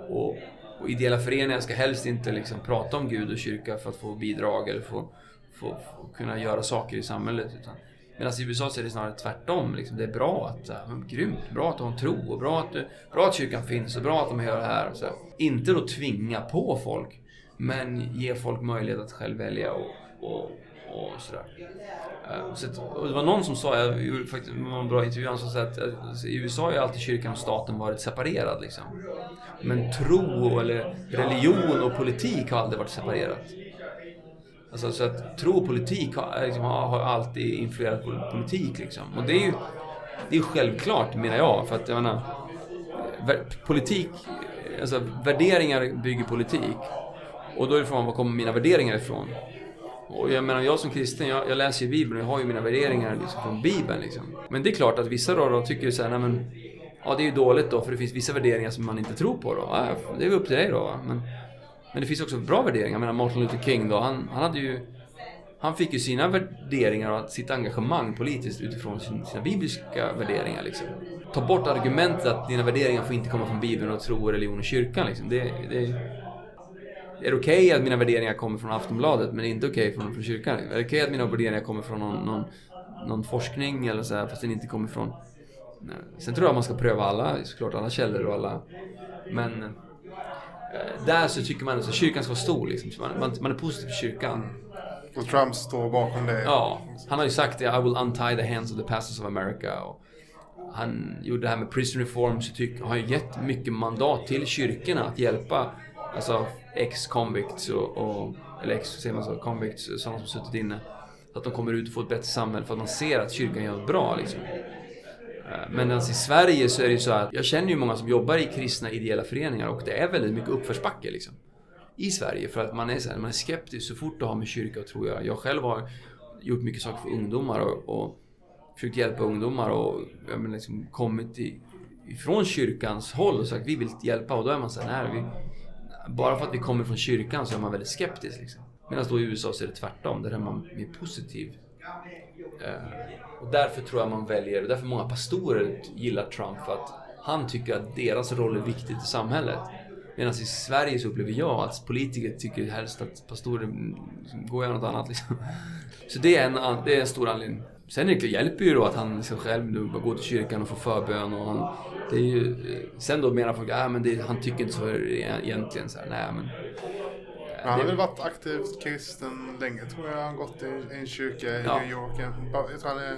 och, och ideella föreningar ska helst inte liksom prata om Gud och kyrka för att få bidrag eller få, få, få kunna göra saker i samhället. Utan, Medan i USA så är det snarare tvärtom. Liksom. Det är bra att, äh, grymt, bra att du har en tro och bra att, du, bra att kyrkan finns och bra att de gör det här. Så. Inte då tvinga på folk, men ge folk möjlighet att själv välja och, och, och sådär. Äh, så och det var någon som sa, jag gjorde faktiskt en bra intervju, han sa att alltså, i USA har ju alltid kyrkan och staten varit separerad liksom. Men tro eller religion och politik har aldrig varit separerat. Alltså så att tro och politik har, liksom, har alltid influerat politik liksom. Och det är ju det är självklart menar jag. För att jag menar, politik, alltså värderingar bygger politik. Och då är frågan, var kommer mina värderingar ifrån? Och jag menar, jag som kristen, jag, jag läser ju Bibeln och jag har ju mina värderingar liksom från Bibeln. Liksom. Men det är klart att vissa då, då tycker så här, nej men, ja det är ju dåligt då för det finns vissa värderingar som man inte tror på då. Ja, det är upp till dig då. Men, men det finns också bra värderingar. Jag menar Martin Luther King då, han, han hade ju han fick ju sina värderingar och sitt engagemang politiskt utifrån sina bibliska värderingar. Liksom. Ta bort argumentet att dina värderingar får inte komma från Bibeln och tro, religion och kyrkan. Liksom. Det, det, är det okej okay att mina värderingar kommer från Aftonbladet men det är inte okej okay från, från kyrkan? Är det okej okay att mina värderingar kommer från någon, någon, någon forskning eller så här, fast den inte kommer från... Nej. Sen tror jag man ska pröva alla, såklart alla källor och alla... Men... Eh, där så tycker man att kyrkan ska vara stor liksom. Man, man, man är positiv till kyrkan. Och Trump står bakom det? Ja. Han har ju sagt det, I will untie the hands of the pastors of America. Och han gjorde det här med prison reform, så tyck, har ju gett mycket mandat till kyrkorna att hjälpa alltså ex-convicts och, och, eller ex, säger man så, convicts, sådana som suttit inne. Så att de kommer ut och får ett bättre samhälle för att man ser att kyrkan gör något bra liksom. Eh, men alltså i Sverige så är det ju så att jag känner ju många som jobbar i kristna ideella föreningar och det är väldigt mycket uppförsbacke liksom. I Sverige för att man är, så här, man är skeptisk så fort det har med kyrka att göra. Jag själv har gjort mycket saker för ungdomar och, och försökt hjälpa ungdomar och jag menar, liksom kommit i, ifrån kyrkans håll och sagt vi vill hjälpa och då är man såhär, nej vi, bara för att vi kommer från kyrkan så är man väldigt skeptisk. Liksom. Medan då i USA så är det tvärtom, där är man mer positiv. Eh, och därför tror jag man väljer, och därför många pastorer gillar Trump, för att han tycker att deras roll är viktig i samhället. Medan i Sverige så upplever jag att politiker tycker helst att pastorer går och gör något annat. Liksom. Så det är, en, det är en stor anledning. Sen det hjälper ju då att han liksom själv nu går till kyrkan och får förbön och han, det är ju, Sen då menar folk, ah, men det, han tycker inte så egentligen. Så här, nej, men, han har väl varit aktivt kristen länge tror jag. Han har gått i en kyrka i ja. New York. Jag tror han är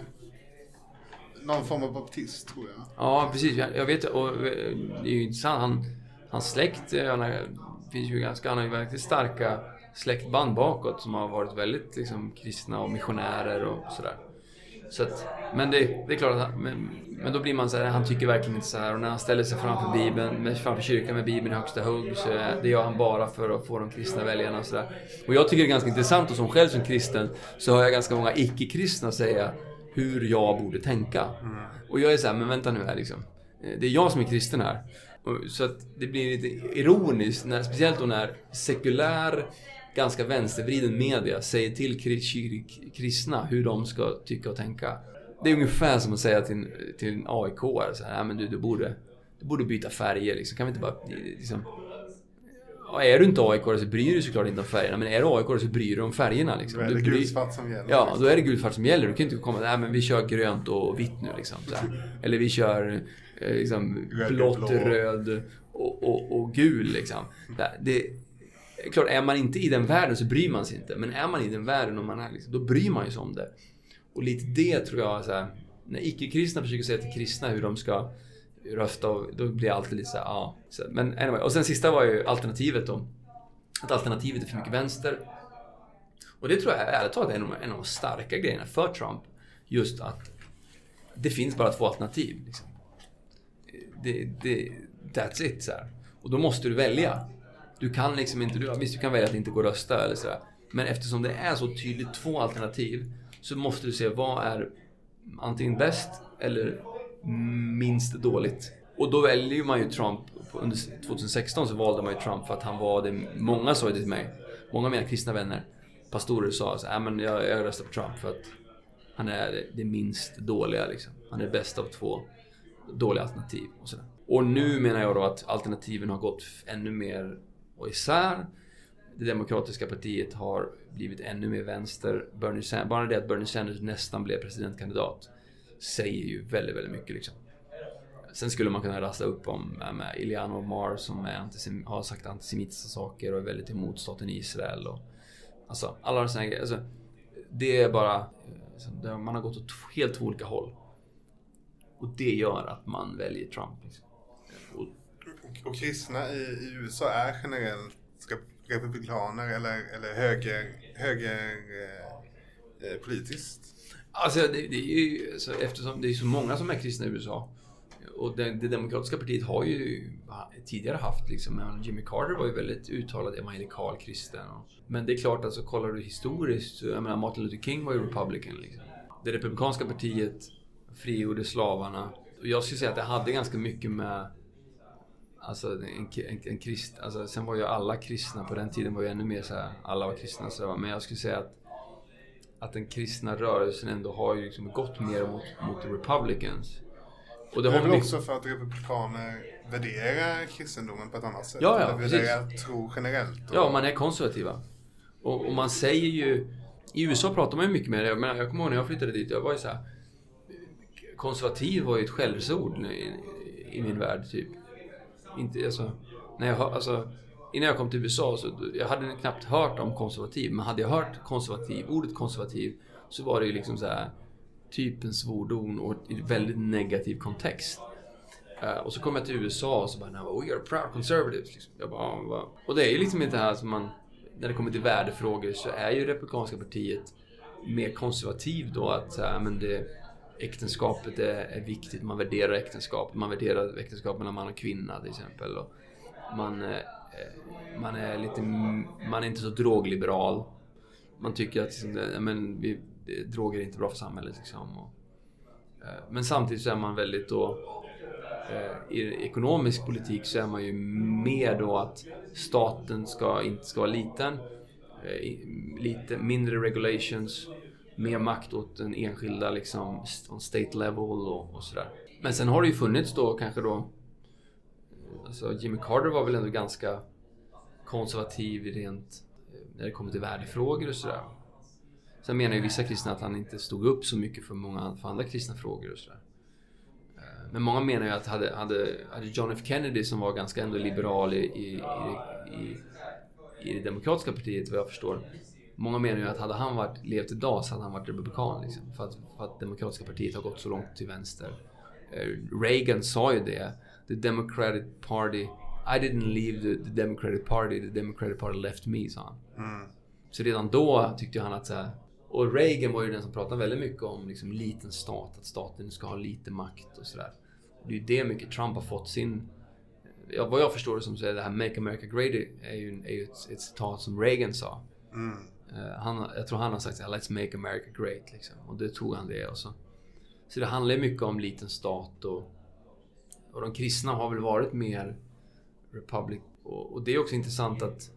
någon form av baptist tror jag. Ja, precis. Jag vet och eh, det är ju intressant. Han, hans släkt eh, han är, finns ju ganska, han har ju verkligen starka släktband bakåt som har varit väldigt liksom, kristna och missionärer och sådär. Så att, men det, det är klart att han, men, men då blir man så här, han tycker verkligen inte så här. Och när han ställer sig framför Bibeln, med, framför kyrkan med Bibeln i högsta hugg, så är, det gör han bara för att få de kristna väljarna och sådär. Och jag tycker det är ganska intressant och som själv som kristen så hör jag ganska många icke-kristna säga hur jag borde tänka. Mm. Och jag är så här, men vänta nu här liksom. Eh, det är jag som är kristen här. Så att det blir lite ironiskt, när, speciellt då när sekulär, ganska vänstervriden media säger till kristna hur de ska tycka och tänka. Det är ungefär som att säga till, till en aik så här, men du, du, borde, du borde byta färger liksom. Kan vi inte bara... Liksom, Ja, är du inte aik så bryr du dig såklart inte om färgerna. Men är du aik så bryr du dig om färgerna. Liksom. Då är det gulsvart som gäller. Ja, då är det gulsvart som gäller. Du kan inte komma och men vi kör grönt och vitt nu. Liksom, Eller vi kör eh, liksom, blått, blå. röd och, och, och, gul. Liksom. Det, klart, är man inte i den världen så bryr man sig inte. Men är man i den världen och man är liksom, då bryr man sig om det. Och lite det tror jag, så här, när icke-kristna försöker säga till kristna hur de ska rösta, och då blir jag alltid lite såhär, ja. Så, men anyway. Och sen sista var ju alternativet då. Att alternativet är för mycket vänster. Och det tror jag ärligt talat är en av, en av de starka grejerna för Trump. Just att det finns bara två alternativ. Liksom. Det, det, that's it. Så här. Och då måste du välja. Du kan liksom inte... Du, visst, du kan välja att inte gå och rösta eller sådär. Men eftersom det är så tydligt två alternativ så måste du se vad är antingen bäst eller minst dåligt. Och då väljer man ju Trump. Under 2016 så valde man ju Trump för att han var det... Många sa det till mig. Många av mina kristna vänner, pastorer sa så, äh, men jag, jag röstar på Trump för att han är det, det minst dåliga liksom. Han är bäst av två dåliga alternativ och sådär. Och nu menar jag då att alternativen har gått ännu mer och isär. Det demokratiska partiet har blivit ännu mer vänster. Bernie Sanders, bara det att Bernie Sanders nästan blev presidentkandidat säger ju väldigt, väldigt mycket liksom. Sen skulle man kunna rasta upp om äh, med Iliana Omar som är har sagt antisemitiska saker och är väldigt emot staten Israel. Och, alltså, alla sådana grejer. Alltså, det är bara... Eh, man har gått åt helt två olika håll. Och det gör att man väljer Trump. Liksom. Och, och kristna i, i, USA är generellt republikaner eller, eller höger, höger eh, eh politiskt? Alltså, det, det är ju, alltså, eftersom det är så många som är kristna i USA. Och det, det demokratiska partiet har ju tidigare haft liksom, Jimmy Carter var ju väldigt uttalad evangelikal kristen. Men det är klart, alltså kollar du historiskt, jag menar Martin Luther King var ju republican liksom. Det republikanska partiet frigjorde slavarna. Och jag skulle säga att det hade ganska mycket med Alltså en, en, en krist, alltså, sen var ju alla kristna på den tiden var ju ännu mer så här, alla var kristna så men jag skulle säga att att den kristna rörelsen ändå har ju liksom gått mer mot, mot Republicans. Och det, det är väl också för att republikaner värderar kristendomen på ett annat sätt? Ja, ja, värderar tro generellt? Och... Ja, man är konservativa. Och, och, man säger ju... I USA pratar man ju mycket mer, men jag kommer ihåg när jag flyttade dit, jag var ju så här, Konservativ var ju ett skällsord i, i min värld, typ. Inte, alltså, när jag, alltså, innan jag kom till USA så jag hade knappt hört om konservativ. Men hade jag hört konservativ, ordet konservativ, så var det ju liksom så här typ en svordom och i väldigt negativ kontext. Uh, och så kom jag till USA och så bara, we are proud conservatives. Liksom. Jag bara, bara, Och det är ju liksom inte här som man, när det kommer till värdefrågor så är ju Republikanska partiet mer konservativ då att så här, men det, äktenskapet är, är viktigt. Man värderar äktenskap. Man värderar äktenskap mellan man och kvinna till exempel. Och man, eh, Eh, man är lite, man är inte så drogliberal. Man tycker att liksom, eh, men, vi, droger är inte bra för samhället. Liksom. Och, eh, men samtidigt så är man väldigt då... I ekonomisk politik så är man ju mer då att staten ska inte ska vara liten. Lite mindre regulations. Mer makt åt den enskilda liksom, on state level och, och sådär. Men sen har det ju funnits då kanske då... Alltså Jimmy Carter var väl ändå ganska konservativ rent eh, när det kommer till värdefrågor och sådär. Sen menar ju vissa kristna att han inte stod upp så mycket för många för andra kristna frågor och sådär. Eh, men många menar ju att hade, hade, hade John F Kennedy som var ganska ändå liberal i, i, i, i, det demokratiska partiet vad jag förstår. Många menar ju att hade han varit, levt idag så hade han varit republikan. Liksom, för, att, för att demokratiska partiet har gått så långt till vänster. Eh, Reagan sa ju det. The Democratic Party I didn't leave the, the, Democratic Party, the Democratic Party left me, sa han. Mm. Så redan då tyckte han att så här, Och Reagan var ju den som pratade väldigt mycket om liksom liten stat, att staten ska ha lite makt och sådär. Det är ju det mycket Trump har fått sin... Ja, vad jag förstår det som så är det här Make America Great är ju, är ju ett, ett citat som Reagan sa. Mm. Uh, han, jag tror han har sagt såhär, Let's make America great. Liksom. Och det tog han det och så. Så det handlar ju mycket om liten stat och, och de kristna har väl varit mer Republic. Och, och det är också intressant att...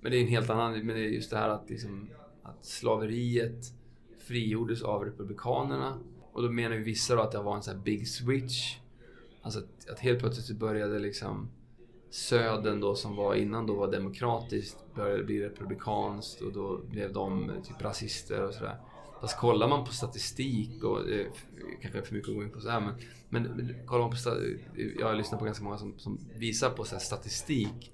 Men det är en helt annan... Men det är just det här att, liksom, att slaveriet frigjordes av Republikanerna. Och då menar ju vissa då att det var en sån här big switch. Alltså att, att helt plötsligt så började liksom Södern då som var innan då var demokratiskt började bli republikanskt och då blev de typ rasister och sådär. Fast kollar man på statistik och eh, kanske är för mycket att gå in på så här, men, men, men kollar man på eh, jag har lyssnat på ganska många som, som visar på så statistik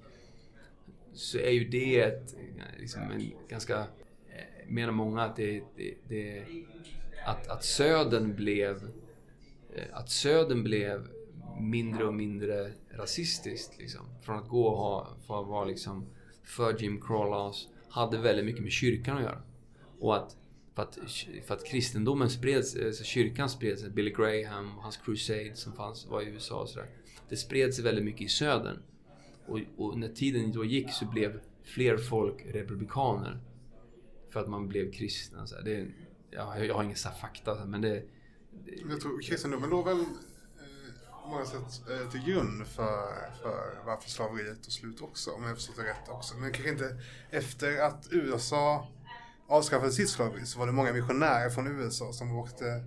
så är ju det ett, eh, liksom en ganska, eh, menar många att det, det, det att, att södern blev att södern blev mindre och mindre rasistiskt. Liksom. Från att gå och ha, för att vara liksom för Jim Crow hade väldigt mycket med kyrkan att göra. Och att för att, för att kristendomen spreds, alltså kyrkan spreds, Billy Graham och hans crusade som fanns, var i USA och sådär. Det spreds väldigt mycket i södern. Och, och, när tiden då gick så blev fler folk republikaner. För att man blev kristna. Så det, ja, jag har ingen så fakta, men det... det jag tror kristendomen låg väl på många sätt eh, till grund för, för varför slaveriet tog slut också, om jag förstått det rätt också. Men kanske inte efter att USA avskaffade sitt slaveri så var det många missionärer från USA som åkte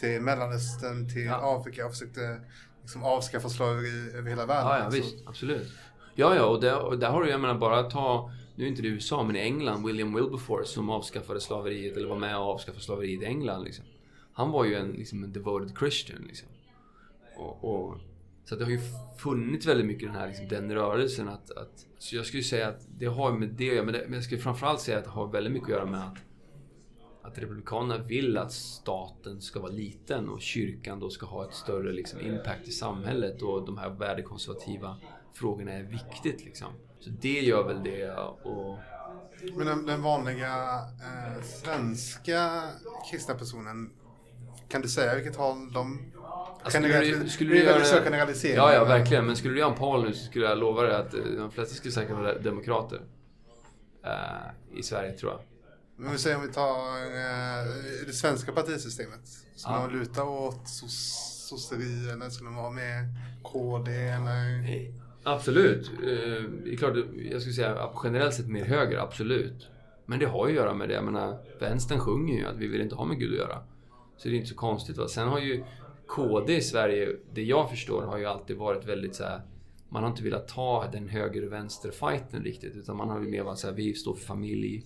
till Mellanöstern, till ja. Afrika och försökte liksom avskaffa slaveri över hela världen. Ja, ja visst. Absolut. Ja, ja, och där, och där har du, jag menar, bara ta, nu är inte det USA, men i England, William Wilberforce som avskaffade slaveriet, eller var med och avskaffade slaveriet i England. Liksom. Han var ju en, liksom, en devoted Christian. Liksom. Och, och, så det har ju funnits väldigt mycket den här liksom, den rörelsen att, att... Så jag skulle säga att det har med det att göra, men, men jag skulle framförallt säga att det har väldigt mycket att göra med att att Republikanerna vill att staten ska vara liten och kyrkan då ska ha ett större liksom, impact i samhället och de här värdekonservativa frågorna är viktigt. Liksom. Så det gör väl det. Och... Men den, den vanliga eh, svenska kristna personen, kan du säga vilket håll de skulle du, skulle du göra... Så generalisering. Ja, ja, verkligen. Men skulle du göra en poll nu så skulle jag lova dig att eh, de flesta skulle säkert vara demokrater. Uh, I Sverige, tror jag. Men vi säger om vi tar uh, det svenska partisystemet. Ska ja. man luta åt sosseri eller ska man vara med KD eller? Absolut. Uh, det är klart, jag skulle säga generellt sett mer höger, absolut. Men det har ju att göra med det. Jag menar, vänstern sjunger ju att vi vill inte ha med Gud att göra. Så det är inte så konstigt. Va? Sen har ju KD i Sverige, det jag förstår, har ju alltid varit väldigt så här, Man har inte velat ta den höger och vänster fighten riktigt. Utan man har ju mer varit så här, vi står för familj.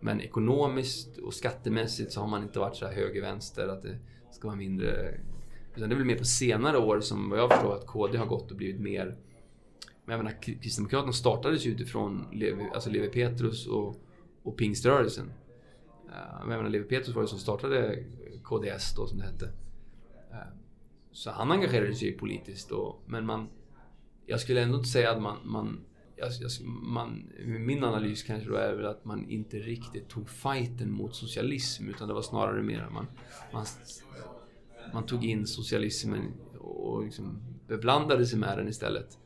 Men ekonomiskt och skattemässigt så har man inte varit så här höger-vänster, att det ska vara mindre... Utan det är väl mer på senare år som vad jag förstår att KD har gått och blivit mer... Men jag menar, Kristdemokraterna startades ju utifrån Levi, alltså Levi Petrus och, och pingströrelsen. Eh, jag menar, Levi Petrus var det som startade KDS då, som det hette. Eh, så han engagerade sig politiskt då, men man... Jag skulle ändå inte säga att man... man, jag, man min analys kanske då är väl att man inte riktigt tog fighten mot socialism, utan det var snarare mer att man... Man, man tog in socialismen och liksom beblandade sig med den istället.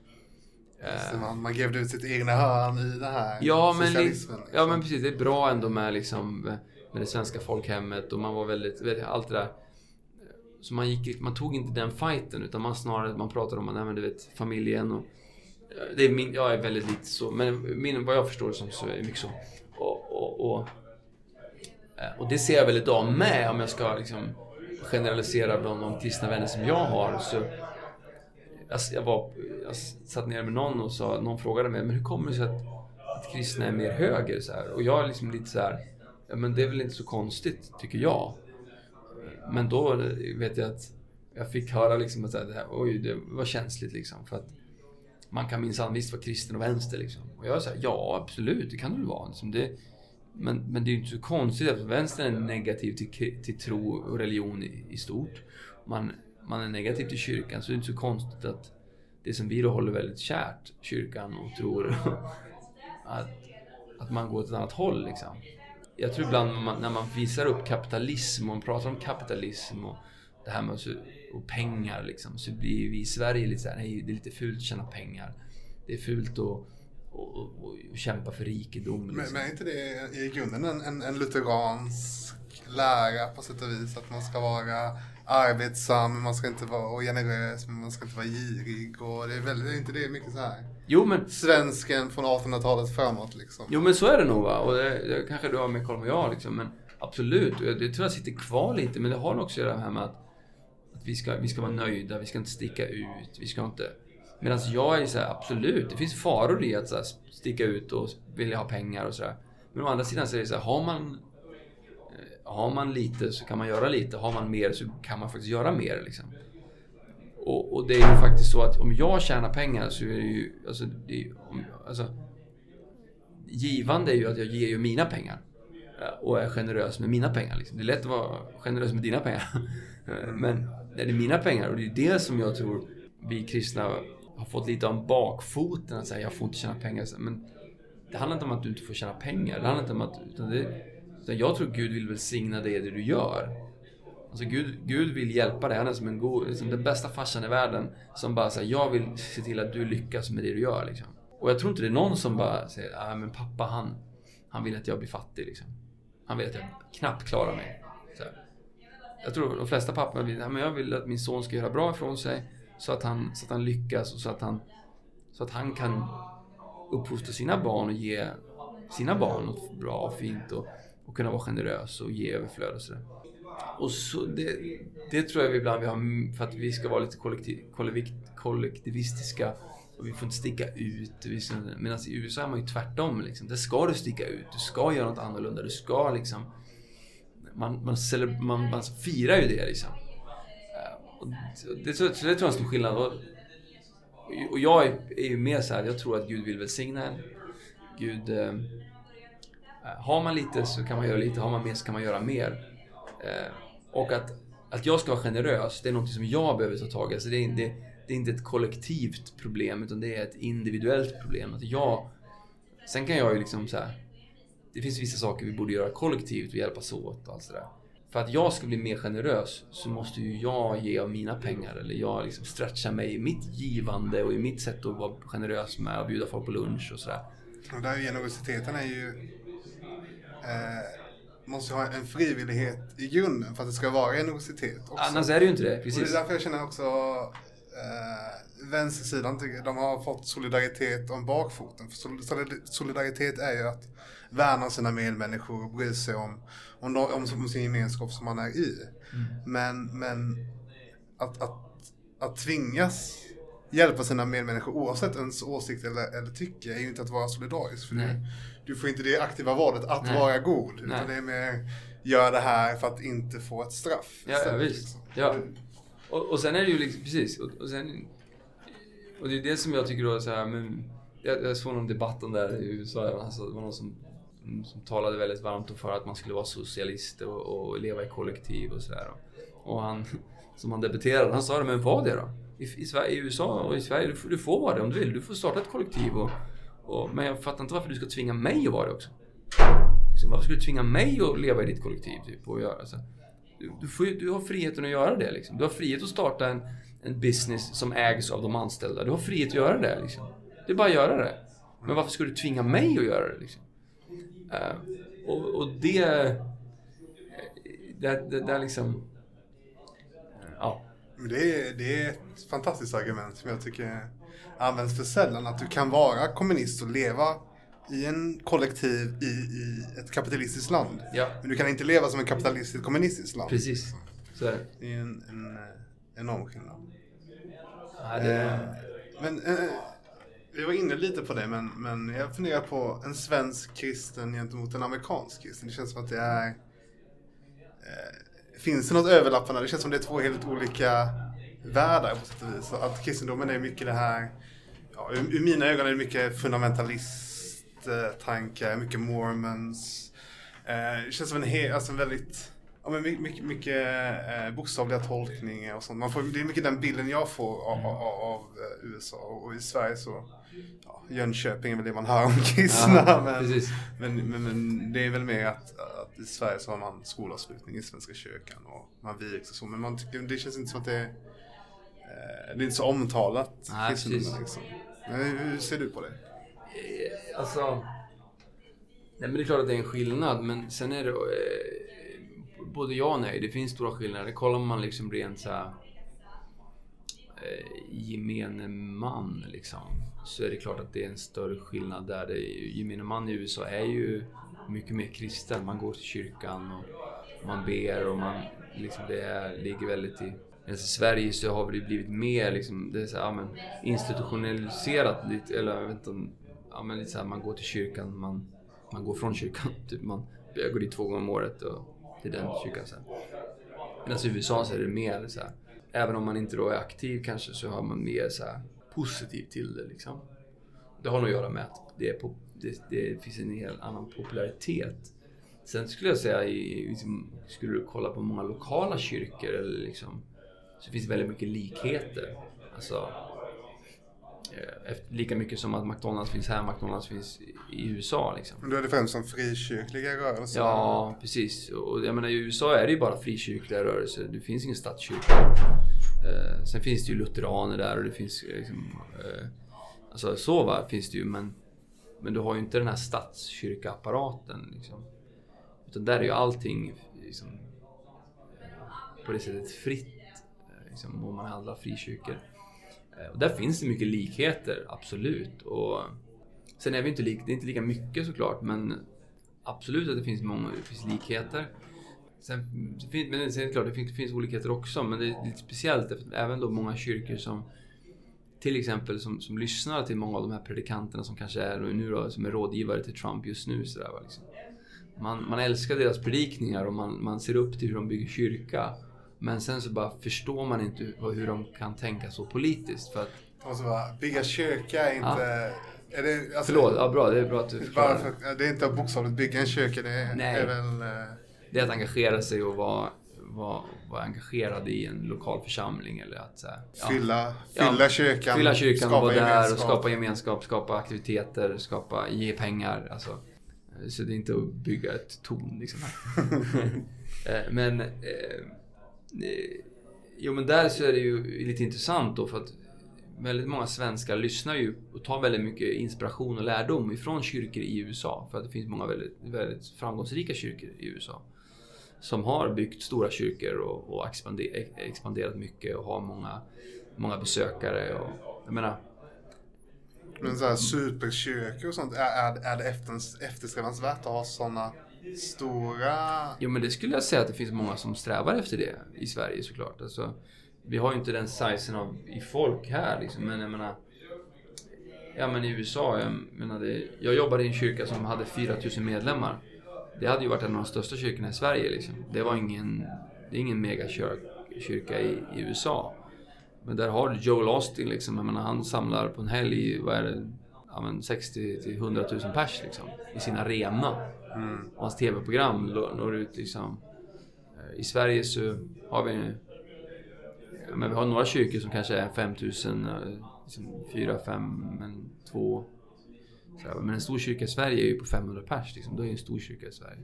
Så man, man grävde ut sitt egna hörn i det här ja, men, socialismen. Liksom. Ja, men precis. Det är bra ändå med, liksom, med det svenska folkhemmet och man var väldigt... Vet, allt det där så man, gick, man tog inte den fighten utan man snarare man pratade om nej, men du vet, familjen och... Eh, det är min, jag är väldigt lite så, men min, vad jag förstår som så är det mycket så. Och, och, och, eh, och, det ser jag väl idag med om jag ska liksom generalisera bland de kristna vänner som jag har. Så jag, jag, var, jag satt ner med någon och sa, någon frågade mig, men hur kommer det sig att, att kristna är mer höger? Så här? Och jag är liksom lite så här, men det är väl inte så konstigt, tycker jag. Men då vet jag att jag fick höra liksom att det här, oj, det var känsligt liksom. För att man kan minsann visst vara kristen och vänster liksom. Och jag sa ja absolut, det kan du väl vara. Liksom det, men, men det är ju inte så konstigt att vänstern är negativ till, till tro och religion i, i stort. Man, man är negativ till kyrkan, så det är inte så konstigt att det som vi då håller väldigt kärt, kyrkan och tror, att, att man går åt ett annat håll liksom jag tror ibland man, när man visar upp kapitalism och man pratar om kapitalism och det här med och pengar liksom, så blir vi i Sverige lite såhär, nej det är lite fult att tjäna pengar. Det är fult att och, och, och kämpa för rikedom. Liksom. Men, men är inte det i grunden en, en, en lutheransk lära på sätt och vis? Att man ska vara arbetsam, man ska inte vara generös, men man ska inte vara girig. Och det är väldigt, är inte det mycket så här? Jo, men... Svensken från 1800-talet framåt liksom. Jo, men så är det nog va. Och det, det kanske du har mer koll än jag liksom. Men absolut, det tror jag sitter kvar lite. Men det har också att göra med att, att vi, ska, vi ska vara nöjda, vi ska inte sticka ut, vi ska inte... Medan jag är så här, absolut, det finns faror i att så här, sticka ut och vilja ha pengar och sådär. Men å andra sidan så är det så här, har man har man lite så kan man göra lite. Har man mer så kan man faktiskt göra mer. Liksom. Och, och, det är ju faktiskt så att om jag tjänar pengar så är det ju... Alltså, det är, om, alltså, givande är ju att jag ger ju mina pengar. Eh, och är generös med mina pengar. Liksom. Det är lätt att vara generös med dina pengar. Eh, men det är mina pengar och det är det som jag tror vi kristna har fått lite om bakfoten. Att säga jag får inte tjäna pengar. Men det handlar inte om att du inte får tjäna pengar. Det handlar inte om att... Utan det, utan jag tror Gud vill välsigna dig det du gör. Alltså Gud, Gud vill hjälpa dig. Han är som en god, liksom den bästa farsan i världen. Som bara säger, jag vill se till att du lyckas med det du gör. Liksom. Och jag tror inte det är någon som bara säger, ah, men pappa han, han vill att jag blir fattig. Liksom. Han vill att jag knappt klarar mig. Så jag tror de flesta pappor vill, ah, men jag vill att min son ska göra bra ifrån sig. Så att han, så att han lyckas och så att han, så att han kan uppfostra sina barn och ge sina barn något bra och fint. Och, och kunna vara generös och ge överflöd och sådär. Och så det, det tror jag vi ibland vi har för att vi ska vara lite kollektiv, kollektivistiska och vi får inte sticka ut. Medan i USA är man ju tvärtom. Liksom. Där ska du sticka ut. Du ska göra något annorlunda. Du ska liksom... Man, man, man, man firar ju det liksom. Eh, och det, så, det tror jag är en stor skillnad. Och, och jag är, är ju mer så här, jag tror att Gud vill välsigna en. Gud... Eh, eh har man lite så kan man göra lite, har man mer så kan man göra mer. Eh, och att, att jag ska vara generös, det är något som jag behöver ta tag i. Alltså det, är, det, det är inte ett kollektivt problem, utan det är ett individuellt problem. Att jag, sen kan jag ju liksom så här, Det finns vissa saker vi borde göra kollektivt och hjälpas åt och allt sådär. För att jag ska bli mer generös så måste ju jag ge av mina pengar. Eller jag liksom stretcha mig i mitt givande och i mitt sätt att vara generös med att bjuda folk på lunch och sådär. Och där generositeten är ju eh, måste ha en frivillighet i grunden för att det ska vara generositet. Också. Annars är det ju inte det. Precis. Och det är därför jag känner också eh, vänstersidan tycker de har fått solidaritet om bakfoten. För solidaritet är ju att värna sina medmänniskor och bry sig om, om, om, om sin gemenskap som man är i. Mm. Men, men att, att, att tvingas hjälpa sina medmänniskor oavsett ens åsikt eller, eller tycke är ju inte att vara solidarisk. För Nej du får inte det aktiva valet att Nej. vara god. Nej. Utan det är mer, gör det här för att inte få ett straff. Ja, ja visst. Liksom. Ja. Och, och sen är det ju liksom, precis. Och, och, sen, och det är det som jag tycker då så här, men jag, jag såg någon debatt om det här i USA. Alltså, det var någon som, som talade väldigt varmt för att man skulle vara socialist och, och leva i kollektiv och sådär. Och han som han debuterade, han sa det, men var det då? I, i, Sverige, I USA och i Sverige, du, du får vara det om du vill. Du får starta ett kollektiv och och, men jag fattar inte varför du ska tvinga mig att vara det också. Liksom, varför ska du tvinga mig att leva i ditt kollektiv? Typ, och göra, så. Du, du, får, du har friheten att göra det. Liksom. Du har frihet att starta en, en business som ägs av de anställda. Du har frihet att göra det. Liksom. Det är bara att göra det. Men varför ska du tvinga mig att göra det? Liksom? Uh, och, och det... Det, det, det är liksom... Ja. Det är, det är ett fantastiskt argument som jag tycker används för sällan. Att du kan vara kommunist och leva i en kollektiv i, i ett kapitalistiskt land. Ja. Men du kan inte leva som en kapitalistiskt kommunistiskt land. Precis. Så är det. Det är en, en, enorm skillnad. Ja, det... eh, men eh, vi var inne lite på det, men, men jag funderar på en svensk kristen gentemot en amerikansk kristen. Det känns som att det är... Eh, finns det något överlappande? Det känns som att det är två helt olika världar på sätt och vis. Att kristendomen är mycket det här ja, ur, mina ögon är det mycket fundamentalist-tankar, mycket mormons. Eh, det känns som en, he, alltså en väldigt Ja, men my- mycket, mycket eh, bokstavliga tolkningar och sånt. Man får, det är mycket den bilden jag får av, av, av eh, USA. Och i Sverige så, ja, Jönköping är väl det man hör om kristna. Ja, men, men, men, men det är väl mer att, att i Sverige så har man skolavslutning i Svenska kyrkan och man vigs och så. Men man tycker, det känns inte som att det är, eh, det är inte så omtalat. Nej, kristendomen, precis. liksom. Men hur, ser du på det? Eh, alltså... Nej men det är klart att det är en skillnad, men sen är det... Eh, både ja och nej. Det finns stora skillnader. Kollar man liksom rent så här, eh, gemene man liksom. Så är det klart att det är en större skillnad där. Det, gemene man i USA är ju mycket mer kristen. Man går till kyrkan och man ber och man... Liksom det är, ligger väldigt i... Medan i Sverige så har det blivit mer liksom, det är så här, ja, men, institutionaliserat lite, eller jag vet inte om, ja men lite så här, man går till kyrkan, man, man går från kyrkan. Typ man, jag går dit två gånger om året och till den kyrkan sen. Medan alltså i USA så är det mer så här, även om man inte då är aktiv kanske så har man mer så här positiv till det liksom. Det har nog att göra med att det, är på, det, det finns en helt annan popularitet. Sen skulle jag säga, i, liksom, skulle du kolla på många lokala kyrkor eller liksom, så finns det väldigt mycket likheter. Alltså, eh, efter, lika mycket som att McDonalds finns här, McDonalds finns i, USA liksom. Men då är det främst som frikyrkliga rörelser? Ja, precis. Och jag menar, i USA är det ju bara frikyrkliga rörelser. Det finns ingen statskyrka. Eh, sen finns det ju lutheraner där och det finns eh, liksom... Eh, alltså så va, finns det ju, men... Men du har ju inte den här statskyrkaapparaten liksom. Utan där är ju allting liksom, på det sättet fritt. Liksom, om man handlar frikyrkor. Eh, och där finns det mycket likheter, absolut. Och sen är vi inte li det är inte lika mycket såklart, men absolut att det finns många det finns likheter. Sen, det finns, men sen är det klart, det finns, det finns olikheter också, men det är lite speciellt. eftersom Även då många kyrkor som till exempel som, som lyssnar till många av de här predikanterna som kanske är nu då, som är rådgivare till Trump just nu. Så där, liksom. man, man älskar deras predikningar och man, man ser upp till hur de bygger kyrka. Men sen så bara förstår man inte hur, hur de kan tänka så politiskt. För att, Och så bara, bygga kyrka är inte... Är det, alltså, förlåt, ja, bra, det är bra att du förklarar. Bara för, att- det är inte bokstavligt bygga en kyrka, det är, Nej. är väl... eh, Det är att engagera sig och vara, vara, vara engagerad i en lokal församling. Eller att, så här, ja. Fylla, Ja, fylla kyrkan. Fylla kyrkan och skapa vara där och skapa gemenskap, skapa aktiviteter, skapa, ge pengar. Alltså, så det är inte att bygga ett torn liksom. Eh, men... Eh, jo men där så är det ju lite intressant då för att väldigt många svenskar lyssnar ju och tar väldigt mycket inspiration och lärdom ifrån kyrkor i USA. För att det finns många väldigt, väldigt framgångsrika kyrkor i USA. Som har byggt stora kyrkor och, och expander, expanderat mycket och har många, många besökare. Och, jag menar, Men så här superkyrkor och sånt, är, är, är det efter, eftersträvansvärt att ha sådana stora... Jo men det skulle jag säga att det finns många som strävar efter det i Sverige såklart. Alltså, vi har ju inte den sizen av i folk här liksom, men jag menar... Ja men i USA, jag menar det, Jag jobbade i en kyrka som hade 4000 medlemmar. Det hade ju varit en av de största kyrkorna i Sverige liksom. Det var ingen... Det är ingen megakyrka i, i USA. Men där har du Joel Austin liksom. Jag menar, han samlar på en helg, vad är det? Ja, men 60 till 100 000 pers liksom. I sin arena. Mm. Och hans tv-program når ut liksom. Eh, I Sverige så har vi... Men vi har några kyrkor som kanske är 5000, eh, liksom 4, 5, men 2. Så Men en stor kyrka i Sverige är ju på 500 pers liksom. Då är ju en stor kyrka i Sverige.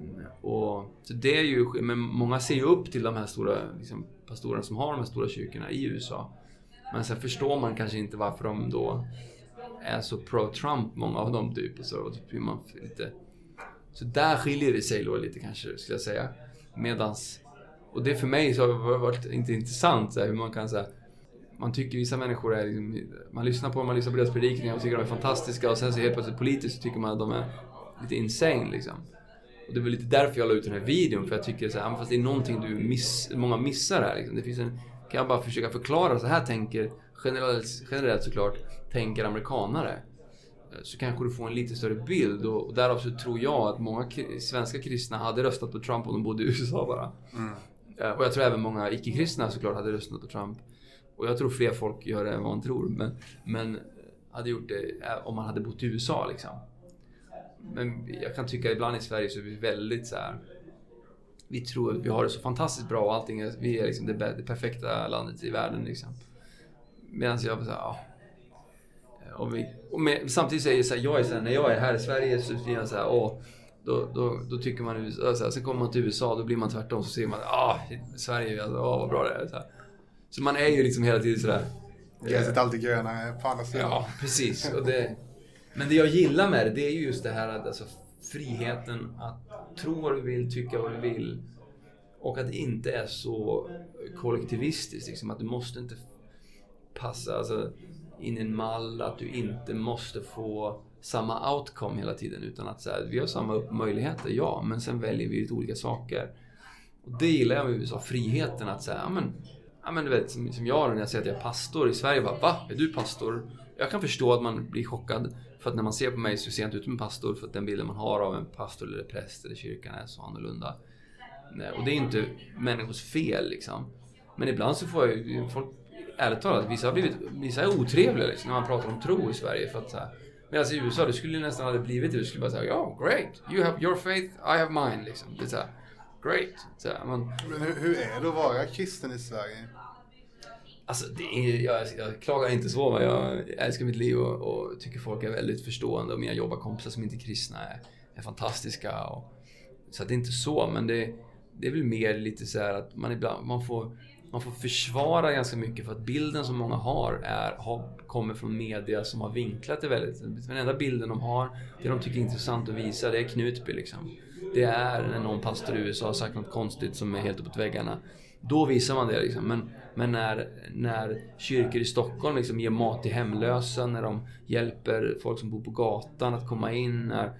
Mm, Och, så det är ju, men många ser ju upp till de här stora liksom, pastorerna som har de här stora kyrkorna i USA. Men sen förstår man kanske inte varför de då är så pro-Trump, många av dem typ. Och så och typ man lite... Så där skiljer det sig då lite kanske, skulle jag säga. Medans... Och det för mig så har det varit inte intressant så här, hur man kan säga man tycker vissa människor är liksom, Man lyssnar på dem, man lyssnar på deras predikningar och tycker de är fantastiska och sen så helt plötsligt politiskt så tycker man att de är lite insane liksom. Och det var lite därför jag la ut den här videon för jag tycker så här, fast det är någonting du miss, många missar här liksom. Det finns en, kan jag bara försöka förklara, så här tänker generellt, generellt såklart, tänker amerikanare. Eh, Så kanske du får en lite större bild och, och därav så tror jag att många svenska kristna hade röstat på Trump om de bodde i USA bara. Eh, Och jag tror även många icke-kristna såklart hade röstat på Trump. Och jag tror fler folk gör det än vad man tror. Men, men hade gjort det eh, om man hade bott i USA liksom. Men jag kan tycka ibland i Sverige så är vi väldigt så här. vi tror att vi har det så fantastiskt bra och allting är, vi är liksom det, det perfekta landet i världen liksom. Medan jag var såhär, ja. Och, vi, med, samtidigt säger jag så här, jag är så här, när jag är här i Sverige så blir jag så här, åh, då, då, då tycker man USA, så här, sen kommer man till USA, då blir man tvärtom, så ser man, ah, Sverige, alltså, åh vad bra det är. Så, så man är ju liksom hela tiden sådär. Gräset är alltid grönare på andra sidan. Ja, precis. Och det, men det jag gillar med det, det är ju just det här att alltså, friheten att tro vad du vill, tycka vad du vill. Och att det inte är så kollektivistiskt. Liksom, att du måste inte passa alltså, in i en mall, att du inte måste få samma outcome hela tiden. Utan att så här, vi har samma möjligheter, ja, men sen väljer vi lite olika saker. Och det gillar jag med USA, friheten att säga, ja men, ja men du vet som, som jag när jag säger att jag är pastor i Sverige, bara, va? Är du pastor? Jag kan förstå att man blir chockad. För att när man ser på mig så ser jag inte ut som en pastor för att den bilden man har av en pastor eller präst eller kyrkan är så annorlunda. Och det är inte människors fel liksom. Men ibland så får jag ju folk, ärligt talat, vissa har blivit, vissa är otrevliga liksom, när man pratar om tro i Sverige. För att, så här, medan i USA, det skulle nästan aldrig blivit det. Du skulle bara säga ja, great, you have your faith, I have mine. Liksom. Det är så här, great. Så här, man, Men hur, hur är det att vara kristen i Sverige? Alltså, det är, jag, jag klagar inte så, men jag älskar mitt liv och, och, tycker folk är väldigt förstående. Och mina jobbarkompisar som inte är kristna är, är fantastiska. Och, så det är inte så, men det, det är väl mer lite så att man ibland man får, man får försvara ganska mycket för att bilden som många har, är, har kommer från media som har vinklat det väldigt. Den enda bilden de har, det de tycker är intressant att visa, det är Knutby liksom. Det är när någon pastor i USA har sagt något konstigt som är helt uppåt väggarna. Då visar man det liksom. Men, men när, när kyrkor i Stockholm liksom ger mat till hemlösa, när de hjälper folk som bor på gatan att komma in, när,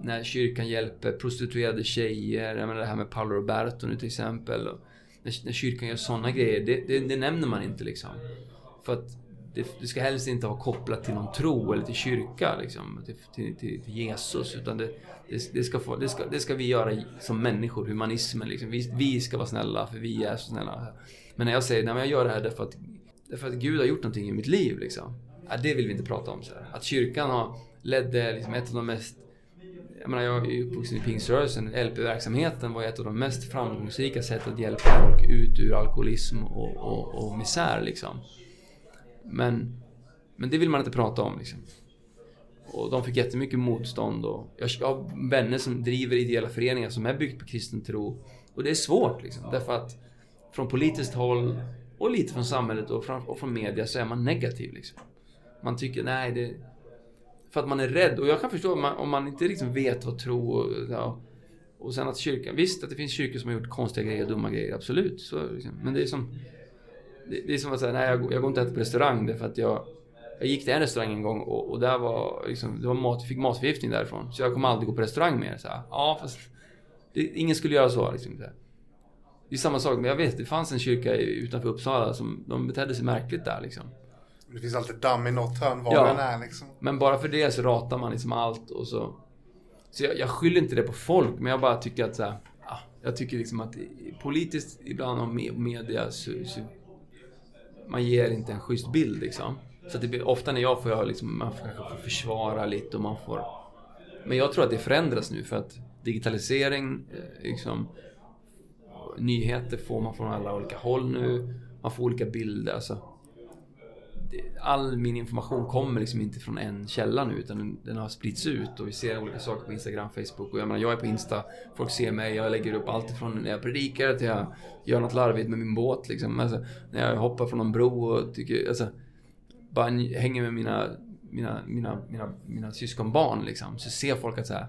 när kyrkan hjälper prostituerade tjejer, jag menar det här med Paolo Roberto nu till exempel. Och när, när kyrkan gör sådana grejer, det, det, det, nämner man inte liksom. För att det, det, ska helst inte vara kopplat till någon tro eller till kyrka, liksom, till, till, till, till Jesus. Utan det, det, ska få, det, ska, det ska vi göra som människor, humanismen. Liksom. Vi, vi ska vara snälla, för vi är så snälla. Men när jag säger att jag gör det här därför att, därför att Gud har gjort någonting i mitt liv, liksom. Ja, det vill vi inte prata om. Så här. Att kyrkan har ledde liksom ett av de mest jag menar, jag är uppvuxen i pingströrelsen. LP-verksamheten var ett av de mest framgångsrika sätten att hjälpa folk ut ur alkoholism och, och, och misär. Liksom. Men, men det vill man inte prata om. Liksom. Och de fick jättemycket motstånd. Och jag, har vänner som driver ideella föreningar som är byggt på kristen tro. Och det är svårt liksom. Därför att från politiskt håll och lite från samhället och från, och från media så är man negativ. Liksom. Man tycker, nej det... För att man är rädd. Och jag kan förstå om man, om man inte liksom vet vad tro och, ja, och sen att kyrkan... Visst att det finns kyrkor som har gjort konstiga grejer och dumma grejer, absolut. Så, liksom, men det är som... Det, det är som att säga, nej jag, jag går inte att äta på restaurang därför att jag... Jag gick till en restaurang en gång och, och där var liksom, det var mat, fick matförgiftning därifrån. Så jag kommer aldrig gå på restaurang mer. Så här, ja, fast det, ingen skulle göra så. Liksom, så här. Det är samma sak, men jag vet, det fanns en kyrka utanför Uppsala som de betedde sig märkligt där liksom. Det finns alltid damm i något hörn var ja, den är liksom. Men bara för det så ratar man liksom allt och så... Så jag, jag skyller inte det på folk, men jag bara tycker att så här, ja, Jag tycker liksom att politiskt ibland av media så, så man ger inte en schysst bild liksom. Så det blir, ofta när jag får, jag liksom, man får, får försvara lite och man får... Men jag tror att det förändras nu för att digitalisering, eh, liksom, nyheter får man från alla olika håll nu. Man får olika bilder. Alltså, all min information kommer liksom inte från en källa nu utan den har spritts ut och vi ser olika saker på Instagram, Facebook och jag menar jag är på Insta, folk ser mig, jag lägger upp allt ifrån när jag predikar till jag gör något larvigt med min båt liksom. Alltså, när jag hoppar från en bro och tycker, alltså, bara hänger med mina, mina, mina, mina, mina syskonbarn liksom. Så ser folk att så här,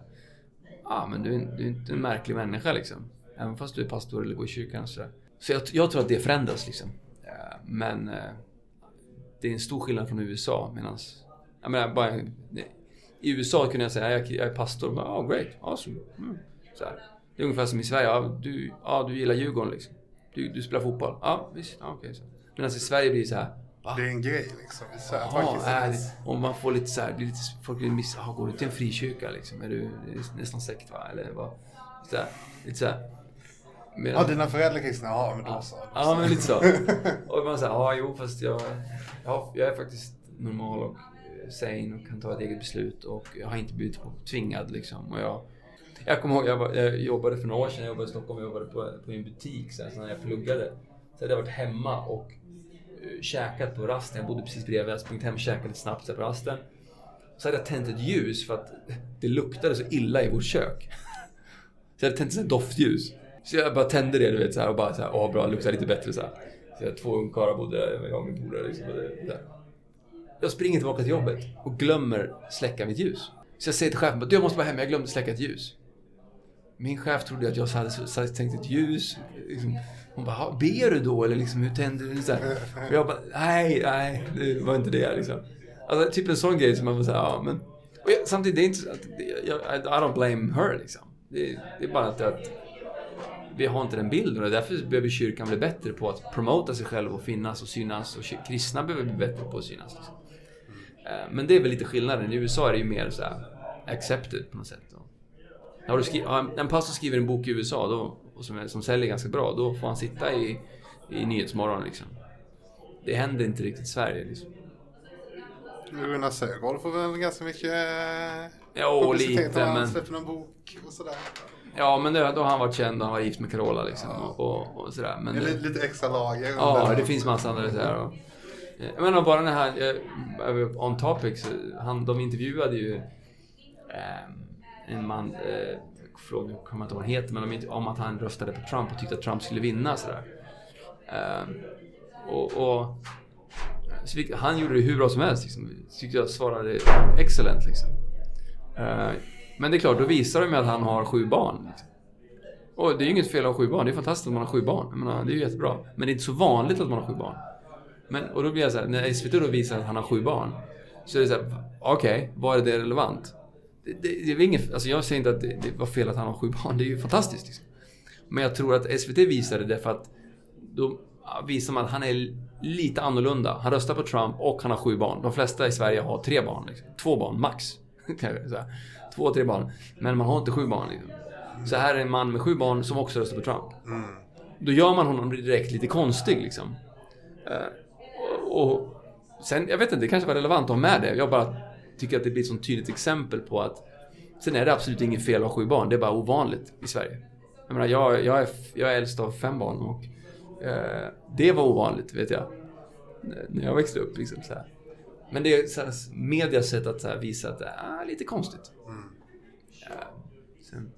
ah, men du är, du är inte en märklig människa liksom. Även fast du är pastor eller går i kyrkan så, sådär. Så jag, jag tror att det förändras liksom. Eh, men eh, det är en stor skillnad från USA medans... Jag menar, bara, I USA kunde jag säga jag, jag är pastor. Ja, oh, great, awesome. Mm. Så här. Det är ungefär som i Sverige. Ja, du, ja, du gillar Djurgården liksom. Du, du spelar fotboll. Ja, visst. Ja. Okay, Medan i Sverige blir det så här. Va? Det är en grej liksom. Så här, Aha, äh, om man får lite så här, lite, folk blir miss, aha, går du till en frikyrka liksom? Är du är nästan sekt va? Eller vad? Så här, lite så här. Medan... Ja, dina föräldrar kristna? Ja, men då så. Ja, men lite så. Och man säger, ja, jo, fast jag, ja, jag är faktiskt normal och sane och kan ta ett eget beslut och jag har inte blivit tvingad liksom. Och jag, Jag kommer ihåg, jag, var, jag jobbade för några år sedan, jag jobbade i Stockholm, jag jobbade på, på en butik så, när jag pluggade. Så hade jag varit hemma och uh, käkat på rasten. Jag bodde precis bredvid, jag sprungit hem och käkat lite snabbt på rasten. Så hade jag tänt ett ljus för att det luktade så illa i vårt kök. Så jag hade tänt ett doftljus. Så jag bara tände det du vet så här, och bara så här, åh bra, det luktar lite bättre så här. Så jag, två ungkarlar bodde där, jag och min polare liksom. och det- så här. Jag springer tillbaka till jobbet och glömmer släcka mitt ljus. Så jag säger till chefen, du jag måste bara hem, jag glömde släcka ett ljus. Min chef trodde att jag hade hade tänkt ett ljus. Liksom, hon bara, ber du då eller liksom, hur tänder du? Så här. Och jag bara, nej, nej, det var inte det liksom. Alltså typ en sån grej som man bara säga, ja men. Och jag, samtidigt, det är inte så att, I, I don't blame her liksom. Det, det är bara att, att vi har inte den bilden och därför behöver kyrkan bli bättre på att promota sig själv och finnas och synas och kristna behöver bli bättre på att synas. Liksom. Eh, Men det är väl lite skillnaden. I USA är det ju mer så här accepted på något sätt. Du skri- en pastor skriver en bok i USA då, och som, är, som säljer ganska bra, då får han sitta i, i Nyhetsmorgon liksom. Det händer inte riktigt i Sverige liksom. Runar Sögaard får väl ganska mycket eh, Ja, publicitet lite, om han släpper någon bok och sådär. Ja, men det, då har han varit känd och han var gift med Carola liksom. Och, och, och sådär. Men, Det lite, extra lager. Ja, det finns massa andra så här. Och, eh, jag menar bara den här, eh, on topic, så han, de intervjuade ju eh, en man, eh, från, jag kommer inte ihåg vad han heter, men de om att han röstade på Trump och tyckte att Trump skulle vinna sådär. Eh, och, och så han gjorde det hur bra som helst liksom. Tyckte jag svarade excellent liksom. Men det är klart, då visar de ju att han har sju barn. Och det är ju inget fel att ha sju barn. Det är fantastiskt att man har sju barn. Jag menar, det är ju jättebra. Men det är inte så vanligt att man har sju barn. Men, och då blir jag så här, när SVT då visar att han har sju barn. Så är det så här, okej, var är det relevant? Det, det, det är inget, alltså jag säger inte att det, det var fel att han har sju barn. Det är ju fantastiskt. Liksom. Men jag tror att SVT visade det för att då visar man att han är lite annorlunda. Han röstar på Trump och han har sju barn. De flesta i Sverige har tre barn. Liksom. Två barn, max. Två, tre barn. Men man har inte sju barn. Liksom. Så här är en man med sju barn som också röstar på Trump. Då gör man honom direkt lite konstig liksom. Eh, och, sen, jag vet inte, det kanske var relevant att ha med det. Jag bara tycker att det blir ett sånt tydligt exempel på att Sen är det absolut inget fel att ha sju barn, det är bara ovanligt i Sverige. Jag menar, jag, jag, är, jag är äldst av fem barn och eh, det var ovanligt, vet jag. När jag växte upp liksom så här. Men det är så här, medias sätt att här, visa att det är lite konstigt. Ja, sen,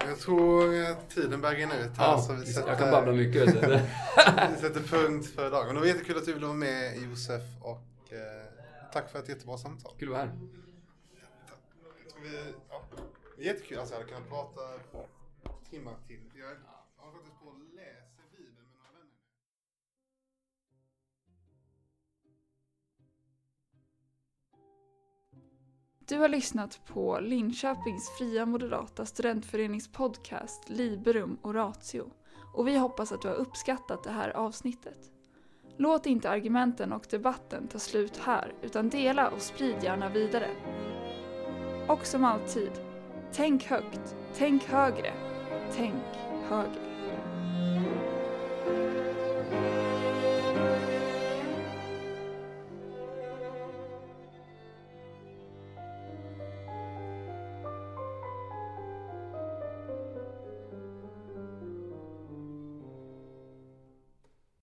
Jag tror tiden börjar ut här. ja, så vi sätter, jag kan babbla mycket. Vi sätter punkt för dagen. Det var jättekul att du ville vara med Josef och eh, tack för ett jättebra samtal. Kul att vara här. Vi, ja, jättekul. Alltså jag hade kunnat prata timmar till. Jag Du har lyssnat på Linköpings fria moderata studentförenings podcast Liberum Oratio och vi hoppas att du har uppskattat det här avsnittet. Låt inte argumenten och debatten ta slut här utan dela och sprid gärna vidare. Och som alltid, tänk högt, tänk högre, tänk högre.